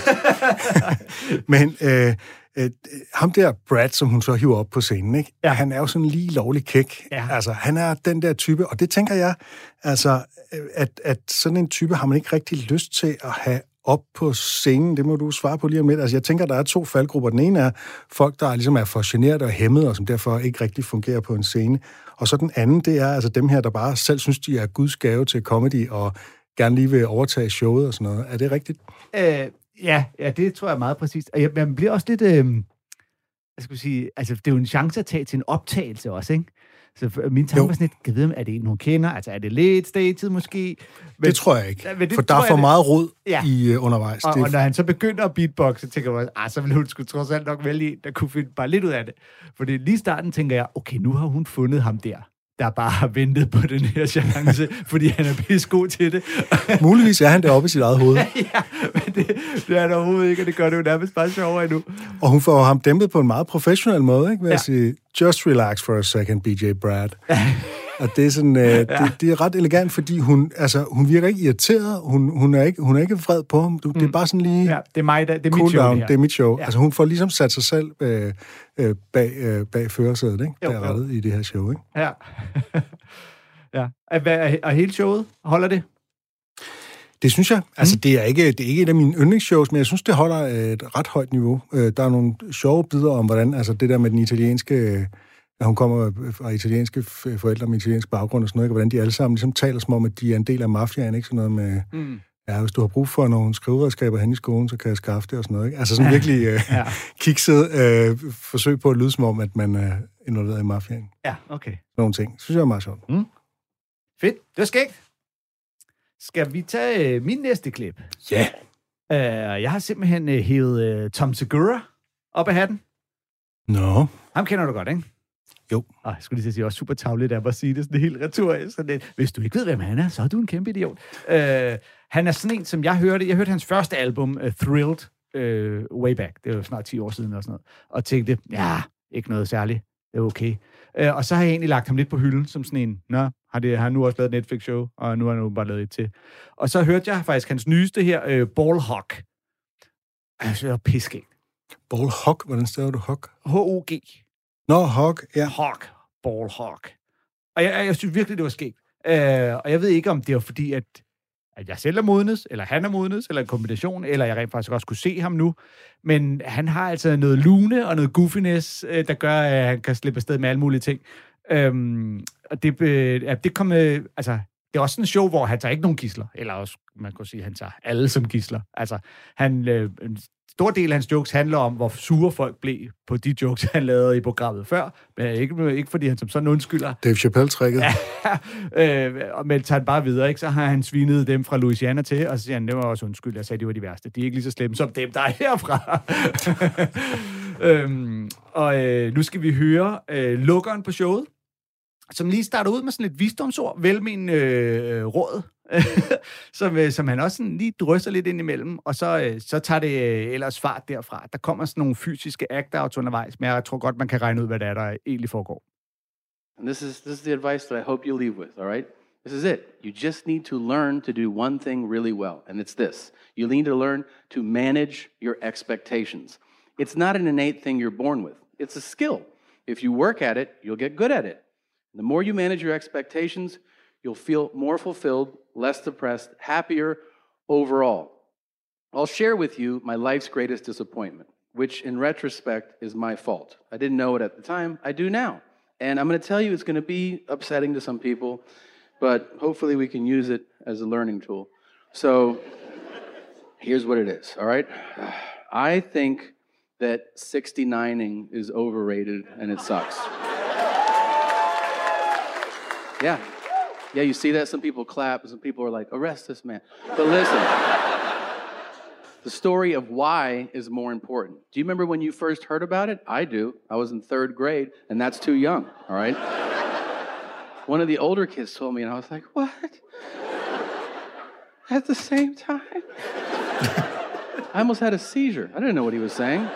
Men øh, øh, ham der Brad, som hun så hiver op på scenen, ikke? Ja. Ja. han er jo sådan lige lovlig kæk. Ja. Altså, han er den der type, og det tænker jeg, altså, øh, at, at sådan en type har man ikke rigtig lyst til at have op på scenen. Det må du svare på lige om lidt. Altså, jeg tænker, der er to faldgrupper. Den ene er folk, der ligesom er for generet og hæmmet, og som derfor ikke rigtig fungerer på en scene. Og så den anden, det er altså dem her, der bare selv synes, de er guds gave til comedy, og gerne lige vil overtage showet og sådan noget. Er det rigtigt? Øh, ja, ja, det tror jeg meget præcist. Og jeg, man bliver også lidt... Øh, jeg skulle sige, altså, det er jo en chance at tage til en optagelse også, ikke? Så for- min tanke var sådan lidt, kan jeg vide, er det en, hun kender? Altså, er det lidt staged måske? Men, Det tror jeg ikke. Men det for der er jeg, for det- meget rod Ja. i uh, undervejs. Og, det, og når han så begynder at beatboxe, tænker jeg, ah, så ville hun sgu trods alt nok vælge en, der kunne finde bare lidt ud af det. Fordi lige i starten tænker jeg, okay, nu har hun fundet ham der, der bare har ventet på den her chance, fordi han er pisse god til det. muligvis er han deroppe i sit eget hoved. ja, det, det er der overhovedet ikke, og det gør det jo nærmest bare sjovere endnu. Og hun får ham dæmpet på en meget professionel måde, ikke? Ved Ja. at sige, just relax for a second, BJ Brad. Og det er, sådan, øh, det, det er ret elegant, fordi hun, altså, hun virker ikke irriteret, hun, hun, er ikke, hun er ikke vred på ham. Du, Det er bare sådan lige Mm. Ja, det er mig, der, det er cool mit show, down, det det er mit show. Ja. Altså, hun får ligesom sat sig selv øh, øh, bag, øh, bag førersædet, ikke? Jo, Bag jo. rettet i det her show, ikke? Ja. ja. Og, og hele showet, holder det? Det synes jeg. Altså, det, er ikke, det er ikke et af mine yndlingsshows, men jeg synes, det holder et ret højt niveau. Øh, Der er nogle sjove bidder om, hvordan altså det der med den italienske... At hun kommer fra italienske forældre med italiensk baggrund og sådan noget, ikke? hvordan de alle sammen ligesom taler som om, at de er en del af mafiaen, ikke? Sådan noget med, Mm. ja, hvis du har brug for nogle skriveredskaber hen i skolen, så kan jeg skaffe det og sådan noget, ikke? Altså sådan virkelig øh, Ja. kikset øh, forsøg på at lyde som om, at man er involveret i mafiaen. ja, okay. Nogle ting. Synes jeg er meget sjovt. Fedt. Det var skægt. Skal vi tage øh, min næste klip? Ja. Yeah. Uh, jeg har simpelthen uh, hævet uh, Tom Segura op af hatten. Nå, Ham kender du godt, ikke? Jo. Og jeg skulle lige sige, også super tavligt af at sige det sådan helt retorisk. Sådan lidt. Hvis du ikke ved, hvem han er, så er du en kæmpe idiot. Uh, han er sådan en, som jeg hørte. Jeg hørte hans første album, uh, Thrilled, uh, way back. Det var snart 10 år siden og sådan noget. Og tænkte, ja, ikke noget særligt. Det er okay. Uh, og så har jeg egentlig lagt ham lidt på hylden, som sådan en, nå, har, det, har han nu også lavet et Netflix-show, og nu har han bare lavet et til. Og så hørte jeg faktisk hans nyeste her, uh, Ballhawk. Synes, det var piskægt. Ball Hog, hvordan staver du Hog? H-O-G. Nå, Hog, ja. Hawk. Ball Hawk. Og jeg, jeg synes virkelig, det var skægt. Øh, og jeg ved ikke, om det var fordi, at, at jeg selv er modnes, eller han er modnes, eller en kombination, eller jeg rent faktisk også kunne se ham nu. Men han har altså noget lune og noget goofiness, øh, der gør, at han kan slippe afsted med alle mulige ting. Øhm, og det, øh, ja, det kom... Øh, altså, det er også en show, hvor han tager ikke nogen gisler. Eller også, man kan sige, at han tager alle som gisler. Altså, han, øh, en stor del af hans jokes handler om, hvor sure folk blev på de jokes, han lavede i programmet før. Men ikke, ikke fordi han som sådan undskylder. Dave Chappelle-trækket. Ja. øh, men tager han bare videre, ikke? Så har han svinet dem fra Louisiana til, og så siger han, det var også undskyld, jeg sagde, de var de værste. De er ikke lige så slemme som dem, der er herfra. øhm, og øh, nu skal vi høre øh, lukkeren på showet, som lige starter ud med sådan et visdomsord, velmenende øh, råd, som, øh, som han også sådan lige drysser lidt ind imellem, og så, øh, så tager det øh, ellers fart derfra. Der kommer sådan nogle fysiske act-outs undervejs, men jeg tror godt, man kan regne ud, hvad det er, der egentlig foregår. And this is, this is the advice that I hope you leave with, all right? This is it. You just need to learn to do one thing really well, and it's this. You need to learn to manage your expectations. It's not an innate thing you're born with, it's a skill. If you work at it, you'll get good at it. The more you manage your expectations, you'll feel more fulfilled, less depressed, happier overall. I'll share with you my life's greatest disappointment, which in retrospect is my fault. I didn't know it at the time, I do now. And I'm going to tell you it's going to be upsetting to some people, but hopefully we can use it as a learning tool. So here's what it is, all right? I think that 69ing is overrated and it sucks. Yeah. Yeah, you see that? Some people clap, and some people are like, arrest this man. But listen, the story of why is more important. Do you remember when you first heard about it? I do. I was in third grade, and that's too young, all right? One of the older kids told me, and I was like, what? At the same time? I almost had a seizure. I didn't know what he was saying.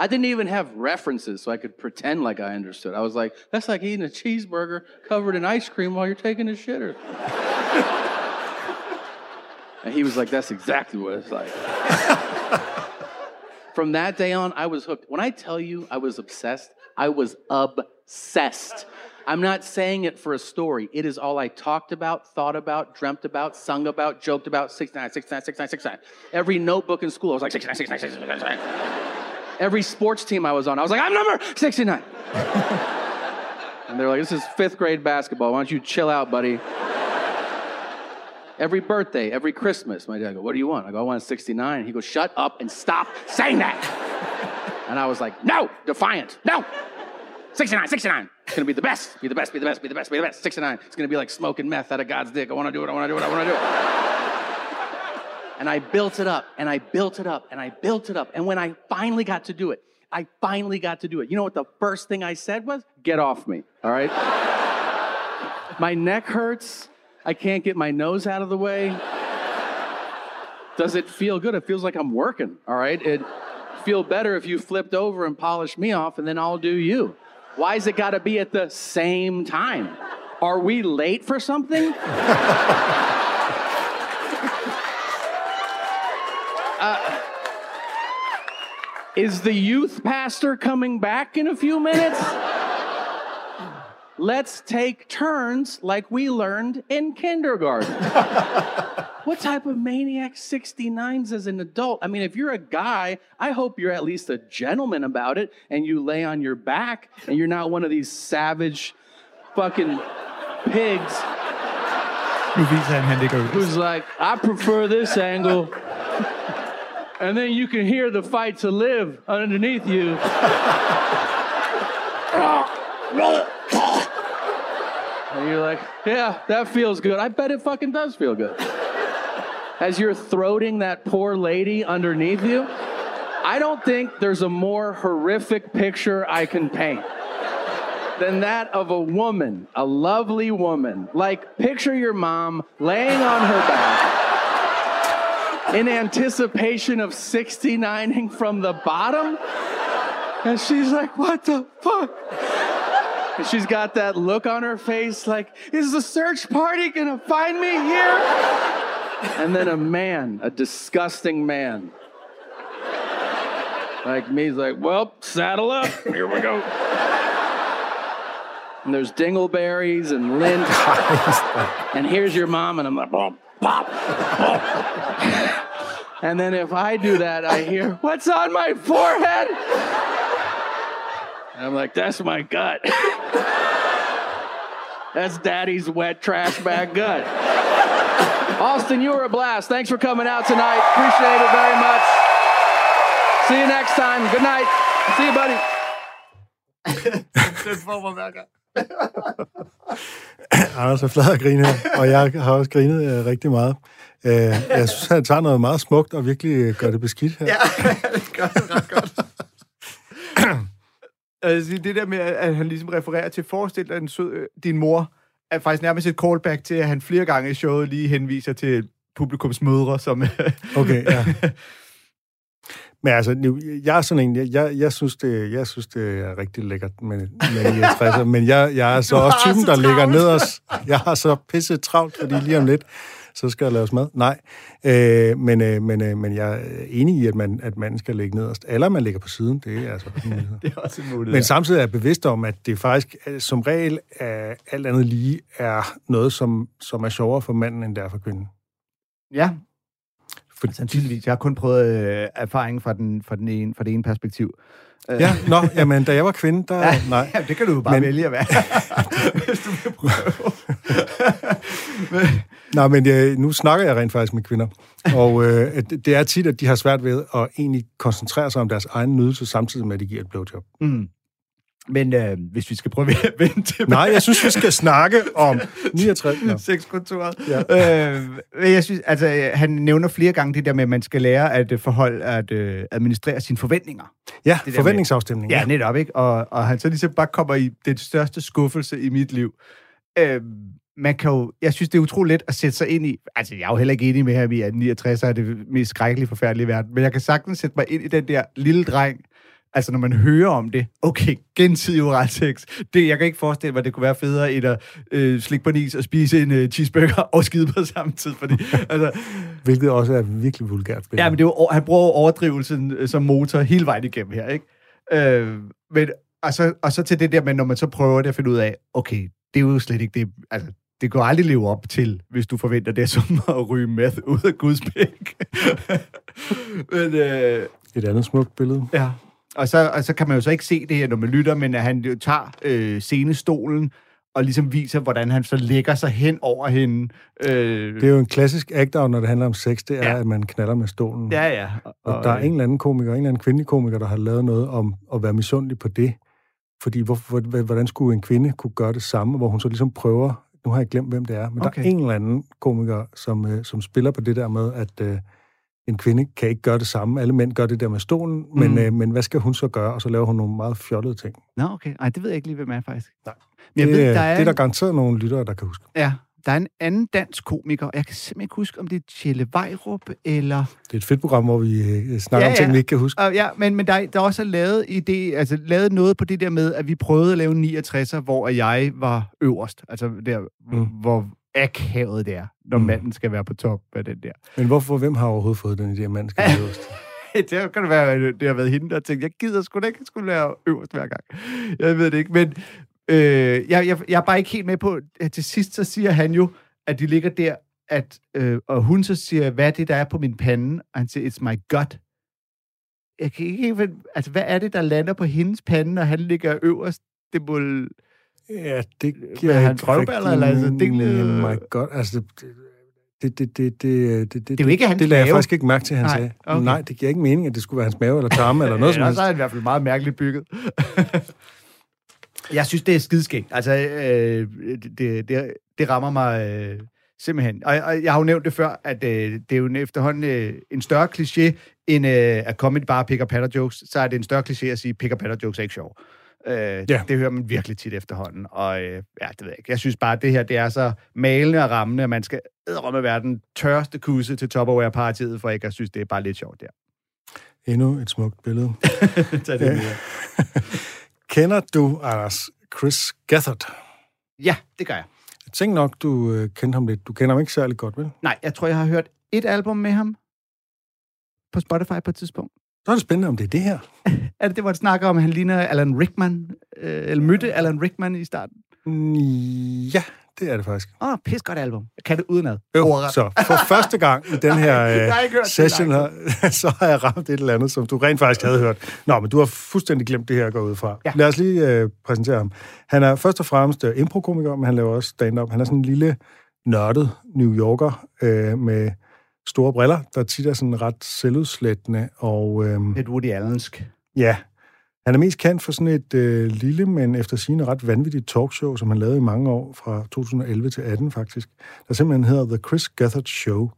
I didn't even have references so I could pretend like I understood. I was like, that's like eating a cheeseburger covered in ice cream while you're taking a shitter. and he was like, that's exactly what it's like. From that day on, I was hooked. When I tell you I was obsessed, I was obsessed. I'm not saying it for a story. It is all I talked about, thought about, dreamt about, sung about, joked about. 69, 69, 69, 69. Every notebook in school, I was like, 69, 69, 69, 69. Every sports team I was on, I was like, I'm number 69. and they're like, this is fifth grade basketball. Why don't you chill out, buddy? Every birthday, every Christmas, my dad go, What do you want? I go, I want a 69. He goes, Shut up and stop saying that. and I was like, No, defiant, no. 69, 69. It's gonna be the best, be the best, be the best, be the best, be the best. 69. It's gonna be like smoking meth out of God's dick. I wanna do it, I wanna do it, I wanna do it. And I built it up and I built it up and I built it up. And when I finally got to do it, I finally got to do it. You know what the first thing I said was? Get off me, all right? my neck hurts. I can't get my nose out of the way. Does it feel good? It feels like I'm working, all right? It feel better if you flipped over and polished me off and then I'll do you. Why's it got to be at the same time? Are we late for something? is the youth pastor coming back in a few minutes? Let's take turns like we learned in kindergarten. what type of maniac 69s as an adult? I mean, if you're a guy, I hope you're at least a gentleman about it and you lay on your back and you're not one of these savage fucking pigs Nu viser han, han ligger ud. who's like, I prefer this angle. And then you can hear the fight to live underneath you. and you're like, yeah, that feels good. I bet it fucking does feel good. as you're throating that poor lady underneath you. I don't think there's a more horrific picture I can paint than that of a woman, a lovely woman. Like, picture your mom laying on her back in anticipation of 69ing from the bottom. And she's like, what the fuck? And she's got that look on her face like, is the search party gonna find me here? And then a man, a disgusting man, like me, is like, well, saddle up. Here we go. And there's dingleberries and lint. and here's your mom, and I'm like, bop, bop, bop. And then if I do that, I hear, what's on my forehead? And I'm like, that's my gut. that's daddy's wet trash bag gut. Austin, you were a blast. Thanks for coming out tonight. Appreciate it very much. See you next time. Good night. See you, buddy. Anders er flad at grine her, og jeg har også grinet øh, rigtig meget. Øh, jeg synes, han tager noget meget smukt og virkelig øh, gør det beskidt her. Ja, det gør det ret godt. altså, det der med, at han ligesom refererer til, forestil dig en sød, øh, din mor, er faktisk nærmest et callback til, at han flere gange i showet lige henviser til publikums mødre, som... Okay, ja. Men altså, nu, jeg er sådan en, jeg, jeg, jeg, synes, det, jeg synes, det er rigtig lækkert med, med 69'er, men jeg, jeg er så Du også typen, så der ligger travlt. nederst. Jeg har så pisse travlt, fordi lige om lidt, så skal der laves mad. Nej, øh, men, øh, men, øh, men jeg er enig i, at man, at man skal ligge nederst. Eller man ligger på siden, det er altså en mulighed. det er også en mulighed. Men samtidig er jeg bevidst om, at det faktisk øh, som regel er, alt andet lige er noget, som, som er sjovere for manden, end det er for kvinden. Ja, For, sandsynligvis. Jeg har kun prøvet øh, erfaring fra, den, fra, den ene, fra det ene perspektiv. Øh, ja, nå, jamen, da jeg var kvinde, der... Ja, nej. ja, det kan du jo bare Men- men... vælge at være, hvis du vil prøve. Nej, men øh, nu snakker jeg rent faktisk med kvinder, og øh, det er tit, at de har svært ved at egentlig koncentrere sig om deres egen nydelse, samtidig med, at de giver et blowjob. mm. Men øh, hvis vi skal prøve at vende tilbage... Nej, jeg synes, vi skal snakke om 69. Nå. Sexkontoret. Ja. Ja. Øh, jeg synes, altså, øh, han nævner flere gange det der med, at man skal lære at øh, forholde, at øh, administrere sine forventninger. Ja, forventningsafstemning. Ja, netop, ikke? Og, og han så ligesom bare kommer i den største skuffelse i mit liv. Øh, man kan jo, jeg synes, det er utroligt let at sætte sig ind i, altså jeg er jo heller ikke enig med i, at 69 er det mest skrækkelige, forfærdelige verden, men jeg kan sagtens sætte mig ind i den der lille dreng, altså når man hører om det, okay, gensidig oralsex, det, jeg kan ikke forestille mig, at det kunne være federe end at øh, slikke på en is og spise en øh, cheeseburger og skide på samme tid, fordi, altså, Hvilket også er virkelig vulgært. Ja, men det er han bruger overdrivelsen øh, som motor hele vejen igennem her, ikke? Øh, men, og, så, og så til det der med, når man så prøver det at finde ud af, okay, det er jo slet ikke det, altså, det går aldrig leve op til, hvis du forventer det som at ryge meth ud af Guds pæk. men, øh, Et andet smukt billede. ja. Og så, og så kan man jo så ikke se det her, når man lytter, men at han jo tager øh, scenestolen og ligesom viser, hvordan han så lægger sig hen over hende. Øh, Det er jo en klassisk act-out, når det handler om sex, det er, Ja. at man knaller med stolen. ja, ja. Og, Og der er en eller anden komiker, en eller anden kvindelig komiker, der har lavet noget om at være misundelig på det. Fordi hvor, hvor, hvordan skulle en kvinde kunne gøre det samme, hvor hun så ligesom prøver, nu har jeg glemt, hvem det er, men. Okay. der er en eller anden komiker, som, øh, som spiller på det der med, at øh, en kvinde kan ikke gøre det samme. Alle mænd gør det der med stolen, mm. men, øh, men hvad skal hun så gøre? Og så laver hun nogle meget fjollede ting. Nå, okay. Ej, det ved jeg ikke lige, hvem er faktisk. Nej. Men jeg det, ved, der er, det er der garanteret nogle lyttere, der kan huske. Ja, der er en anden dansk komiker, og jeg kan simpelthen ikke huske, om det er Tjelle Vejrup, eller... Det er et fedt program, hvor vi øh, snakker Ja, om ting, ja. vi ikke kan huske. Uh, ja, men, men der, er- der er også lavet, i det, altså, lavet noget på det der med, at vi prøvede at lave en 69'er, hvor jeg var øverst. Altså der, mm. hvor akavet det er, når Mm. manden skal være på top af den der. Men hvorfor, hvem har overhovedet fået den idé, at manden skal være øverst? det kan det være, det har været hende, der tænkte, jeg gider sgu da ikke skulle være øverst hver gang. Jeg ved det ikke, men øh, jeg, jeg, jeg er bare ikke helt med på, at til sidst så siger han jo, at de ligger der, at, øh, og hun så siger, hvad er det, der er på min pande? Og han siger, it's my gut. Jeg kan ikke altså hvad er det, der lander på hendes pande, når han ligger øverst? Det må... Ja, det Hvad er hans røvballer, eller altså, dingle- Oh my god, altså... Det, det, det, det, det, det, det, er jo ikke hans Det lagde jeg faktisk ikke mærke til, han Nej, sagde. okay. Nej, det giver ikke mening, at det skulle være hans mave eller tarme eller noget som helst. er han i hvert fald meget mærkeligt bygget. jeg synes, det er skideskægt. Altså, øh, det, det, det rammer mig... Øh, Simpelthen. Og, og jeg har jo nævnt det før, at øh, det er jo en efterhånden øh, en større kliché, end øh, at comedy bare pick og patter jokes. Så er det en større kliché at sige, pick og patter jokes er ikke sjov. Øh, ja. Det hører man virkelig tit efterhånden. Og øh, ja, det ved jeg ikke. Jeg synes bare, at det her det er så malende og rammende, at man skal med være den tørste kusse til Tupperware-partiet, for ikke at synes, det er bare lidt sjovt der. Endnu et smukt billede. Tag det med. Kender du, Anders, Chris Gethard? Ja, det gør jeg. Jeg tænker nok, du øh, kender ham lidt. Du kender ham ikke særlig godt, vel? Nej, jeg tror, jeg har hørt et album med ham på Spotify på et tidspunkt. Er det spændende, om det er det her. Er det det, hvor det snakker om, at han ligner Alan Rickman? Øh, eller mødte Alan Rickman i starten? Mm, Ja, det er det faktisk. Åh, oh, pis godt album. Jeg kan det udenad. Jo, så for første gang i den her har øh, session, her, så har jeg ramt et eller andet, som du rent faktisk havde hørt. Nå, men du har fuldstændig glemt det her at gå ud fra. Ja. Lad os lige øh, præsentere ham. Han er først og fremmest øh, improkomiker, men han laver også stand-up. Han er sådan en lille nørdet New Yorker øh, med store briller, der tit er sådan ret selvudslættende. Og øh, Lidt Woody Allensk. ja, han er mest kendt for sådan et øh, lille, men efter sigende ret vanvittigt talkshow, som han lavede i mange år, fra 2011 til 18 faktisk, der simpelthen hedder The Chris Gethard Show.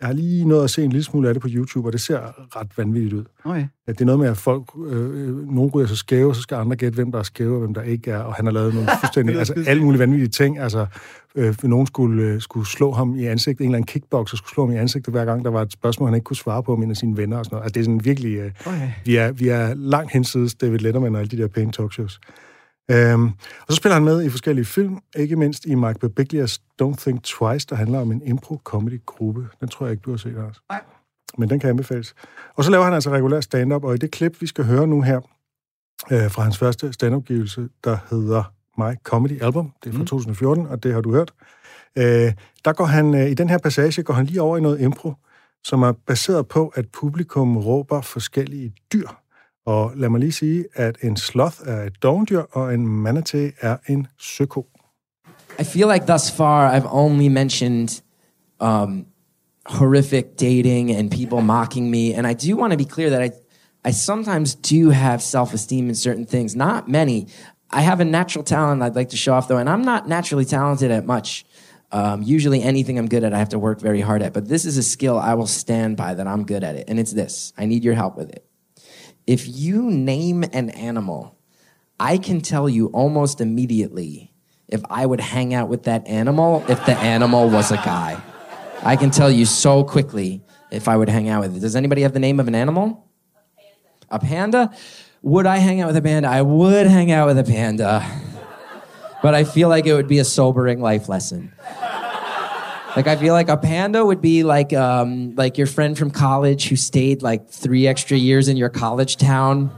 Jeg har lige nået at se en lille smule af det på YouTube, og det ser ret vanvittigt ud. Okay. Ja, det er noget med, at folk, øh, nogen ryger så skæve, og så skal andre gætte, hvem der er skæve, og hvem der ikke er, og han har lavet nogle fuldstændig, altså alle mulige vanvittige ting. Altså, øh, nogen skulle, øh, skulle slå ham i ansigtet, en eller anden kickboxer skulle slå ham i ansigtet, hver gang der var et spørgsmål, han ikke kunne svare på om en af sine venner og sådan noget. Altså, det er sådan virkelig, øh, Okay. vi, er, vi er langt hensides David Letterman og alle de der pæne talkshows. Øhm, og så spiller han med i forskellige film, ikke mindst i Mike Birbiglias Don't Think Twice, der handler om en impro-comedy-gruppe. Den tror jeg ikke, du har set, Lars. Nej. Men den kan anbefales. Og så laver han altså regulær stand-up, og i det klip, vi skal høre nu her, øh, fra hans første stand-up-givelse, der hedder My Comedy Album, det er fra mm. 2014, og det har du hørt, øh, der går han, øh, i den her passage, går han lige over i noget impro, som er baseret på, at publikum råber forskellige dyr. Og lad mig lige sige, at en sloth er et og en manatee er en søko. I feel like thus far I've only mentioned um, horrific dating and people mocking me, and I do want to be clear that I, I sometimes do have self-esteem in certain things. Not many. I have a natural talent I'd like to show off, though, and I'm not naturally talented at much. Um, usually, anything I'm good at, I have to work very hard at. But this is a skill I will stand by that I'm good at it, and it's this. I need your help with it. If you name an animal, I can tell you almost immediately if I would hang out with that animal if the animal was a guy. I can tell you so quickly if I would hang out with it. Does anybody have the name of an animal? A panda? A panda? Would I hang out with a panda? I would hang out with a panda. But I feel like it would be a sobering life lesson. Like I feel like a panda would be like um, like your friend from college who stayed like three extra years in your college town,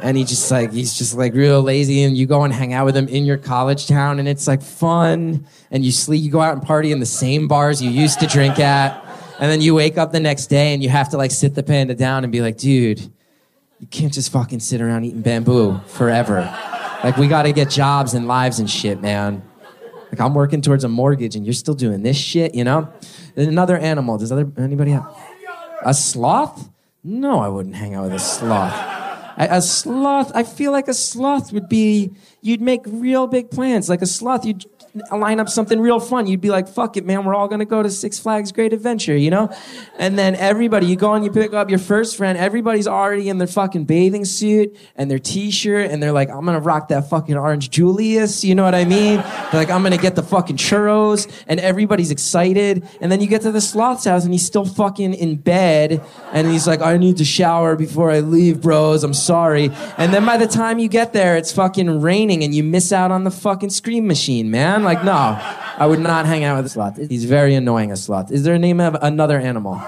and he just like he's just like real lazy, and you go and hang out with him in your college town, and it's like fun, and you sleep, you go out and party in the same bars you used to drink at, and then you wake up the next day and you have to like sit the panda down and be like, dude, you can't just fucking sit around eating bamboo forever. Like we got to get jobs and lives and shit, man. Like I'm working towards a mortgage and you're still doing this shit, you know? Another animal. Does other anybody have a sloth? No, I wouldn't hang out with a sloth. A, a sloth, I feel like a sloth would be you'd make real big plans. Like a sloth, you'd line up something real fun. You'd be like, fuck it, man, we're all gonna go to Six Flags Great Adventure, you know? And then everybody, you go and you pick up your first friend, everybody's already in their fucking bathing suit and their t-shirt, and they're like, I'm gonna rock that fucking orange Julius, you know what I mean? They're like, I'm gonna get the fucking churros, and everybody's excited. And then you get to the sloth's house and he's still fucking in bed, and he's like, I need to shower before I leave, bros, I'm sorry. And then by the time you get there, it's fucking raining and you miss out on the fucking scream machine, man. Like, no, I would not hang out with a sloth. He's very annoying, a sloth. Is there a name of another animal?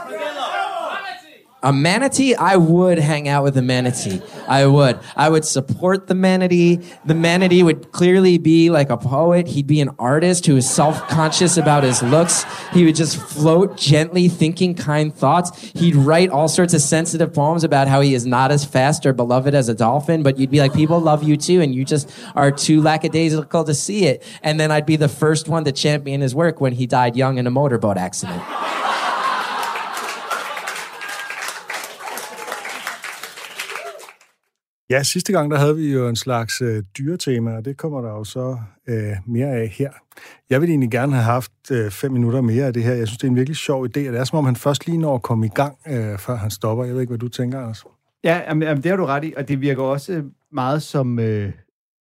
A manatee? I would hang out with a manatee. I would. I would support the manatee. The manatee would clearly be like a poet. He'd be an artist who is self-conscious about his looks. He would just float gently, thinking kind thoughts. He'd write all sorts of sensitive poems about how he is not as fast or beloved as a dolphin, but you'd be like, people love you too, and you just are too lackadaisical to see it. And then I'd be the first one to champion his work when he died young in a motorboat accident. Ja, sidste gang, der havde vi jo en slags øh, dyretema, og det kommer der jo så øh, mere af her. Jeg ville egentlig gerne have haft øh, fem minutter mere af det her. Jeg synes, det er en virkelig sjov idé, og det er som om, han først lige når at komme i gang, øh, før han stopper. Jeg ved ikke, hvad du tænker, Anders. Ja, jamen, jamen, det har du ret i, og det virker også meget som... Øh,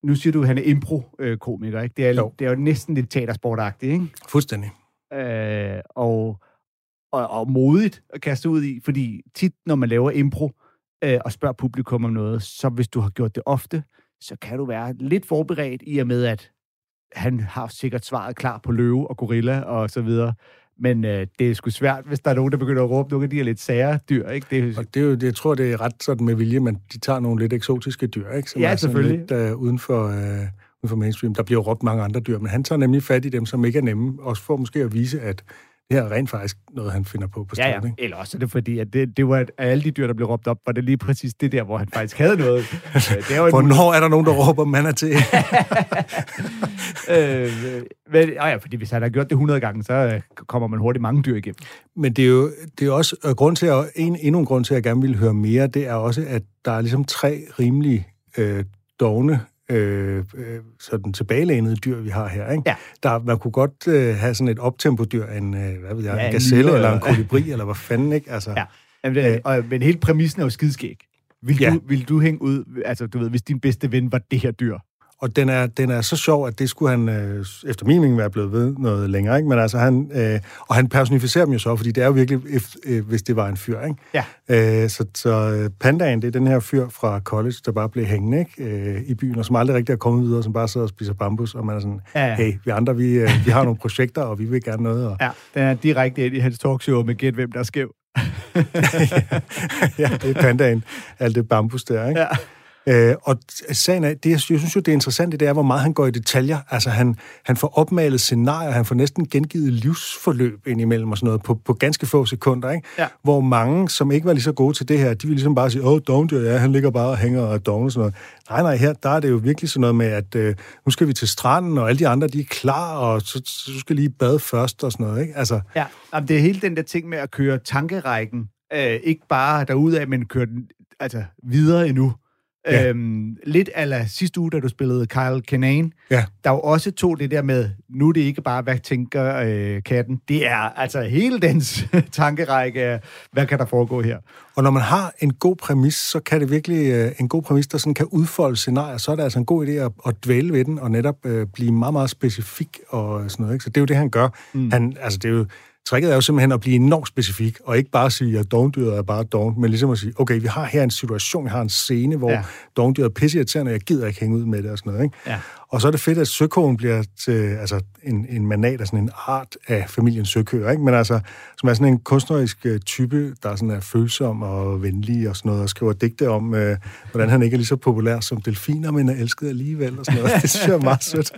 nu siger du, at han er impro-komiker, ikke? Det er, Jo. det er jo næsten lidt teatersportagtigt, ikke? Fuldstændig. øh, og, og, og modigt at kaste ud i, fordi tit, når man laver impro øh, og spørger publikum om noget, så hvis du har gjort det ofte, så kan du være lidt forberedt i og med, at han har sikkert svaret klar på løve og gorilla og så videre. Men øh, det er sgu svært, hvis der er nogen, der begynder at råbe nogle af de her lidt sære dyr, ikke? Det, Og det er jo, jeg tror, det er ret sådan med vilje, men de tager nogle lidt eksotiske dyr, ikke? Som Ja, er selvfølgelig. Lidt, øh, uden, for, øh, uden for mainstream. Der bliver råbt mange andre dyr, men han tager nemlig fat i dem, som ikke er nemme, også for måske at vise, at det her er rent faktisk noget, han finder på på Ja, stedet, ja. ikke? Eller også er det fordi, at det, det var, at alle de dyr, der blev råbt op, var det lige præcis det der, hvor han faktisk havde noget. Øh, det er jo en Hvornår er der nogen, der råber mand er til? øh, men, ja, ja, fordi hvis han har gjort det 100 gange, så øh, kommer man hurtigt mange dyr igennem. Men det er jo det er også øh, grund til at, en, endnu en grund til, at jeg gerne vil høre mere, det er også, at der er ligesom tre rimelig øh, dogne, øh, øh, sådan tilbagelænede dyr, vi har her. Ikke? Ja. Der, man kunne godt øh, have sådan et optempo-dyr, en, øh, hvad ved jeg, Ja, en en gazelle lyre, eller en kolibri, eller hvad fanden, ikke? Altså, Ja. Jamen, det, og, men hele præmissen er jo skidskæg. Vil, Ja. du, vil du hænge ud, altså du ved, hvis din bedste ven var det her dyr? Og den er, den er så sjov, at det skulle han, øh, efter min mening, være blevet ved noget længere. Ikke? Men altså, han, øh, og han personificerer dem jo så, fordi det er jo virkelig, if, øh, hvis det var en fyr. Ikke? Ja. Øh, så, så øh, pandaen, det er den her fyr fra college, der bare blev hængende ikke? Øh, i byen, og som aldrig rigtig er kommet videre, som bare sidder og spiser bambus, og man er sådan, Ja, ja. hey, vi andre, vi, øh, vi har nogle projekter, og vi vil gerne noget. Og, Ja, den er direkte ind i hans talkshow med gæt, hvem der er skæv. ja, det er pandaen, alt det bambus der, ikke? Ja. Øh, og sagen er, det, jeg synes jo, det er interessant, det er, hvor meget han går i detaljer. Altså, han, han får opmalet scenarier, han får næsten gengivet livsforløb indimellem og sådan noget på, på ganske få sekunder, ikke? Ja. Hvor mange, som ikke var lige så gode til det her, de vil ligesom bare sige, åh, oh, dogndyr, ja, han ligger bare og hænger og og sådan noget. Nej, nej, her, der er det jo virkelig sådan noget med, at øh, nu skal vi til stranden, og alle de andre, de er klar, og så, så skal lige bade først og sådan noget, ikke? Altså, Ja, jamen, det er hele den der ting med at køre tankerækken. Øh, ikke bare derudad, men køre den altså, videre endnu. Ja. Øhm, lidt ala sidste uge, da du spillede Kyle Kinane, ja. der jo også tog det der med, nu er det ikke bare, hvad tænker øh, katten, det er altså hele dens tankerække af, hvad kan der foregå her? Og når man har en god præmis, så kan det virkelig, øh, en god præmis, der sådan kan udfolde scenarier, så er det altså en god idé at, at dvæle ved den, og netop øh, blive meget, meget specifik og sådan noget. Ikke? Så det er jo det, han gør. Mm. Han, altså, det er jo, tricket er jo simpelthen at blive enormt specifik, og ikke bare sige, at dogndyret er bare dogn, men ligesom at sige, okay, vi har her en situation, vi har en scene, hvor ja. Dogndyret er pisseirriterende, og jeg gider ikke hænge ud med det og sådan noget. Ikke? Ja. Og så er det fedt, at søkogen bliver til, altså en, en manat af sådan en art af familien søkøer, ikke? Men altså, som er sådan en kunstnerisk øh, type, der er sådan er følsom og venlig og sådan noget, og skriver digte om, øh, hvordan han ikke er lige så populær som delfiner, men er elsket alligevel og sådan noget. Det synes jeg er meget sødt.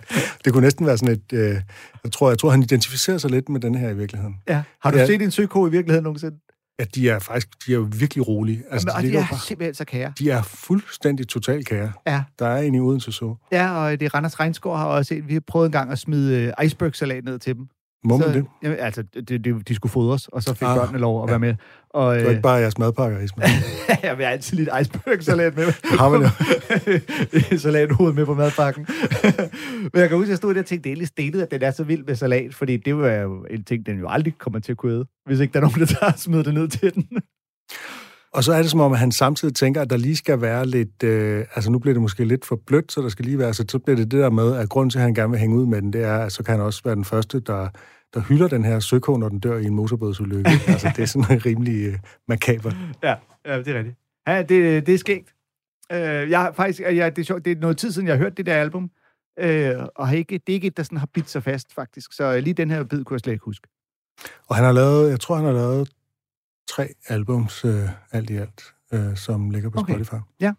Det kunne næsten være sådan et, øh, jeg tror, jeg tror, han identificerer sig lidt med den her i virkeligheden. Ja. Har du Ja. set en søko i virkeligheden nogensinde? Ja, de er faktisk, de er virkelig rolige. Altså, Jamen, og de ligger er bare, simpelthen så kære. de er fuldstændig total kære. Ja. Der er en i Odense så. Ja, og det er Randers Regnskov har også vi har prøvet en gang at smide øh, icebergsalat ned til dem. Må man så, det? Jamen, altså, det, det, de skulle fodres, og så fik Ah, børnene lov at ja. være med. Og, Det var ikke bare jeres madpakker, Ismail. jeg vil altid lidt icebergsalat med. Har man jo. Salathoved med på madpakken. Men jeg kan huske, at jeg stod der og tænkte, det er lidt stenet, at den er så vild med salat, fordi det var jo en ting, den jo aldrig kommer til at kunne æde, hvis ikke der er nogen, der tager og smider det ned til den. Og så er det som om, at han samtidig tænker, at der lige skal være lidt... Øh, altså nu bliver det måske lidt for blødt, så der skal lige være... Så, så bliver det det der med, at grunden til, at han gerne vil hænge ud med den, det er, at så kan han også være den første, der, der hylder den her søko, når den dør i en motorbådsulykke. altså det er sådan en rimelig øh, makaber. Ja, ja, det er rigtigt. Ja, det, det er skægt. Øh, jeg faktisk, jeg, det, er sjovt, det er noget tid siden, jeg har hørt det der album, øh, og har ikke, det er ikke et, der sådan har bidt sig fast, faktisk. Så lige den her bid kunne jeg slet ikke huske. Og han har lavet... Jeg tror, han har lavet tre albums øh, alt i alt, øh, som ligger på Okay. Spotify. Ja.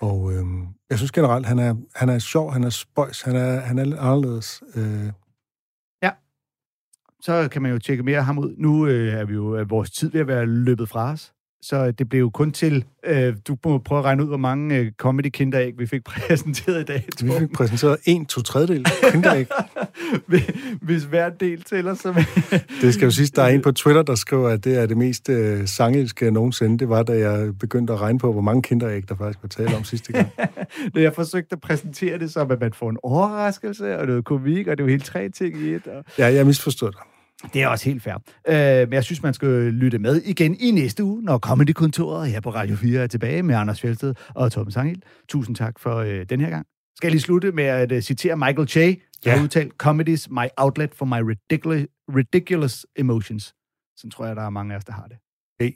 Og øh, jeg synes generelt, han er, han er sjov, han er spøjs, han er, han er lidt anderledes. Øh, Så kan man jo tjekke mere af ham ud. Nu øh, er vi jo er vores tid ved at være løbet fra os. Så det blev jo kun til, øh, du må prøve at regne ud, hvor mange øh, comedy kinderæg vi fik præsenteret i dag. vi fik præsenteret en, to tredjedel kinderæg. Hvis hver del tæller, så... Det skal jo sige, der er en på Twitter, der skriver, at det er det mest øh, sangelske nogensinde. Det var, da jeg begyndte at regne på, hvor mange kinderæg, der faktisk var tale om sidste gang. da jeg forsøgte at præsentere det som, at man får en overraskelse og noget komik, og det er jo helt tre ting i et. Og... Ja, jeg misforstod dig. Det er også helt fair. Øh, men jeg synes, man skal lytte med igen i næste uge, når Comedy-kontoret her på Radio 4 er tilbage med Anders Fjeldsted og Tom Sangel. Tusind tak for øh, den her gang. Skal jeg lige slutte med at uh, citere Michael Che, der Ja. har udtalt, Comedy's my outlet for my ridiculous, ridiculous emotions. Sådan tror jeg, der er mange af os, der har det. Hey.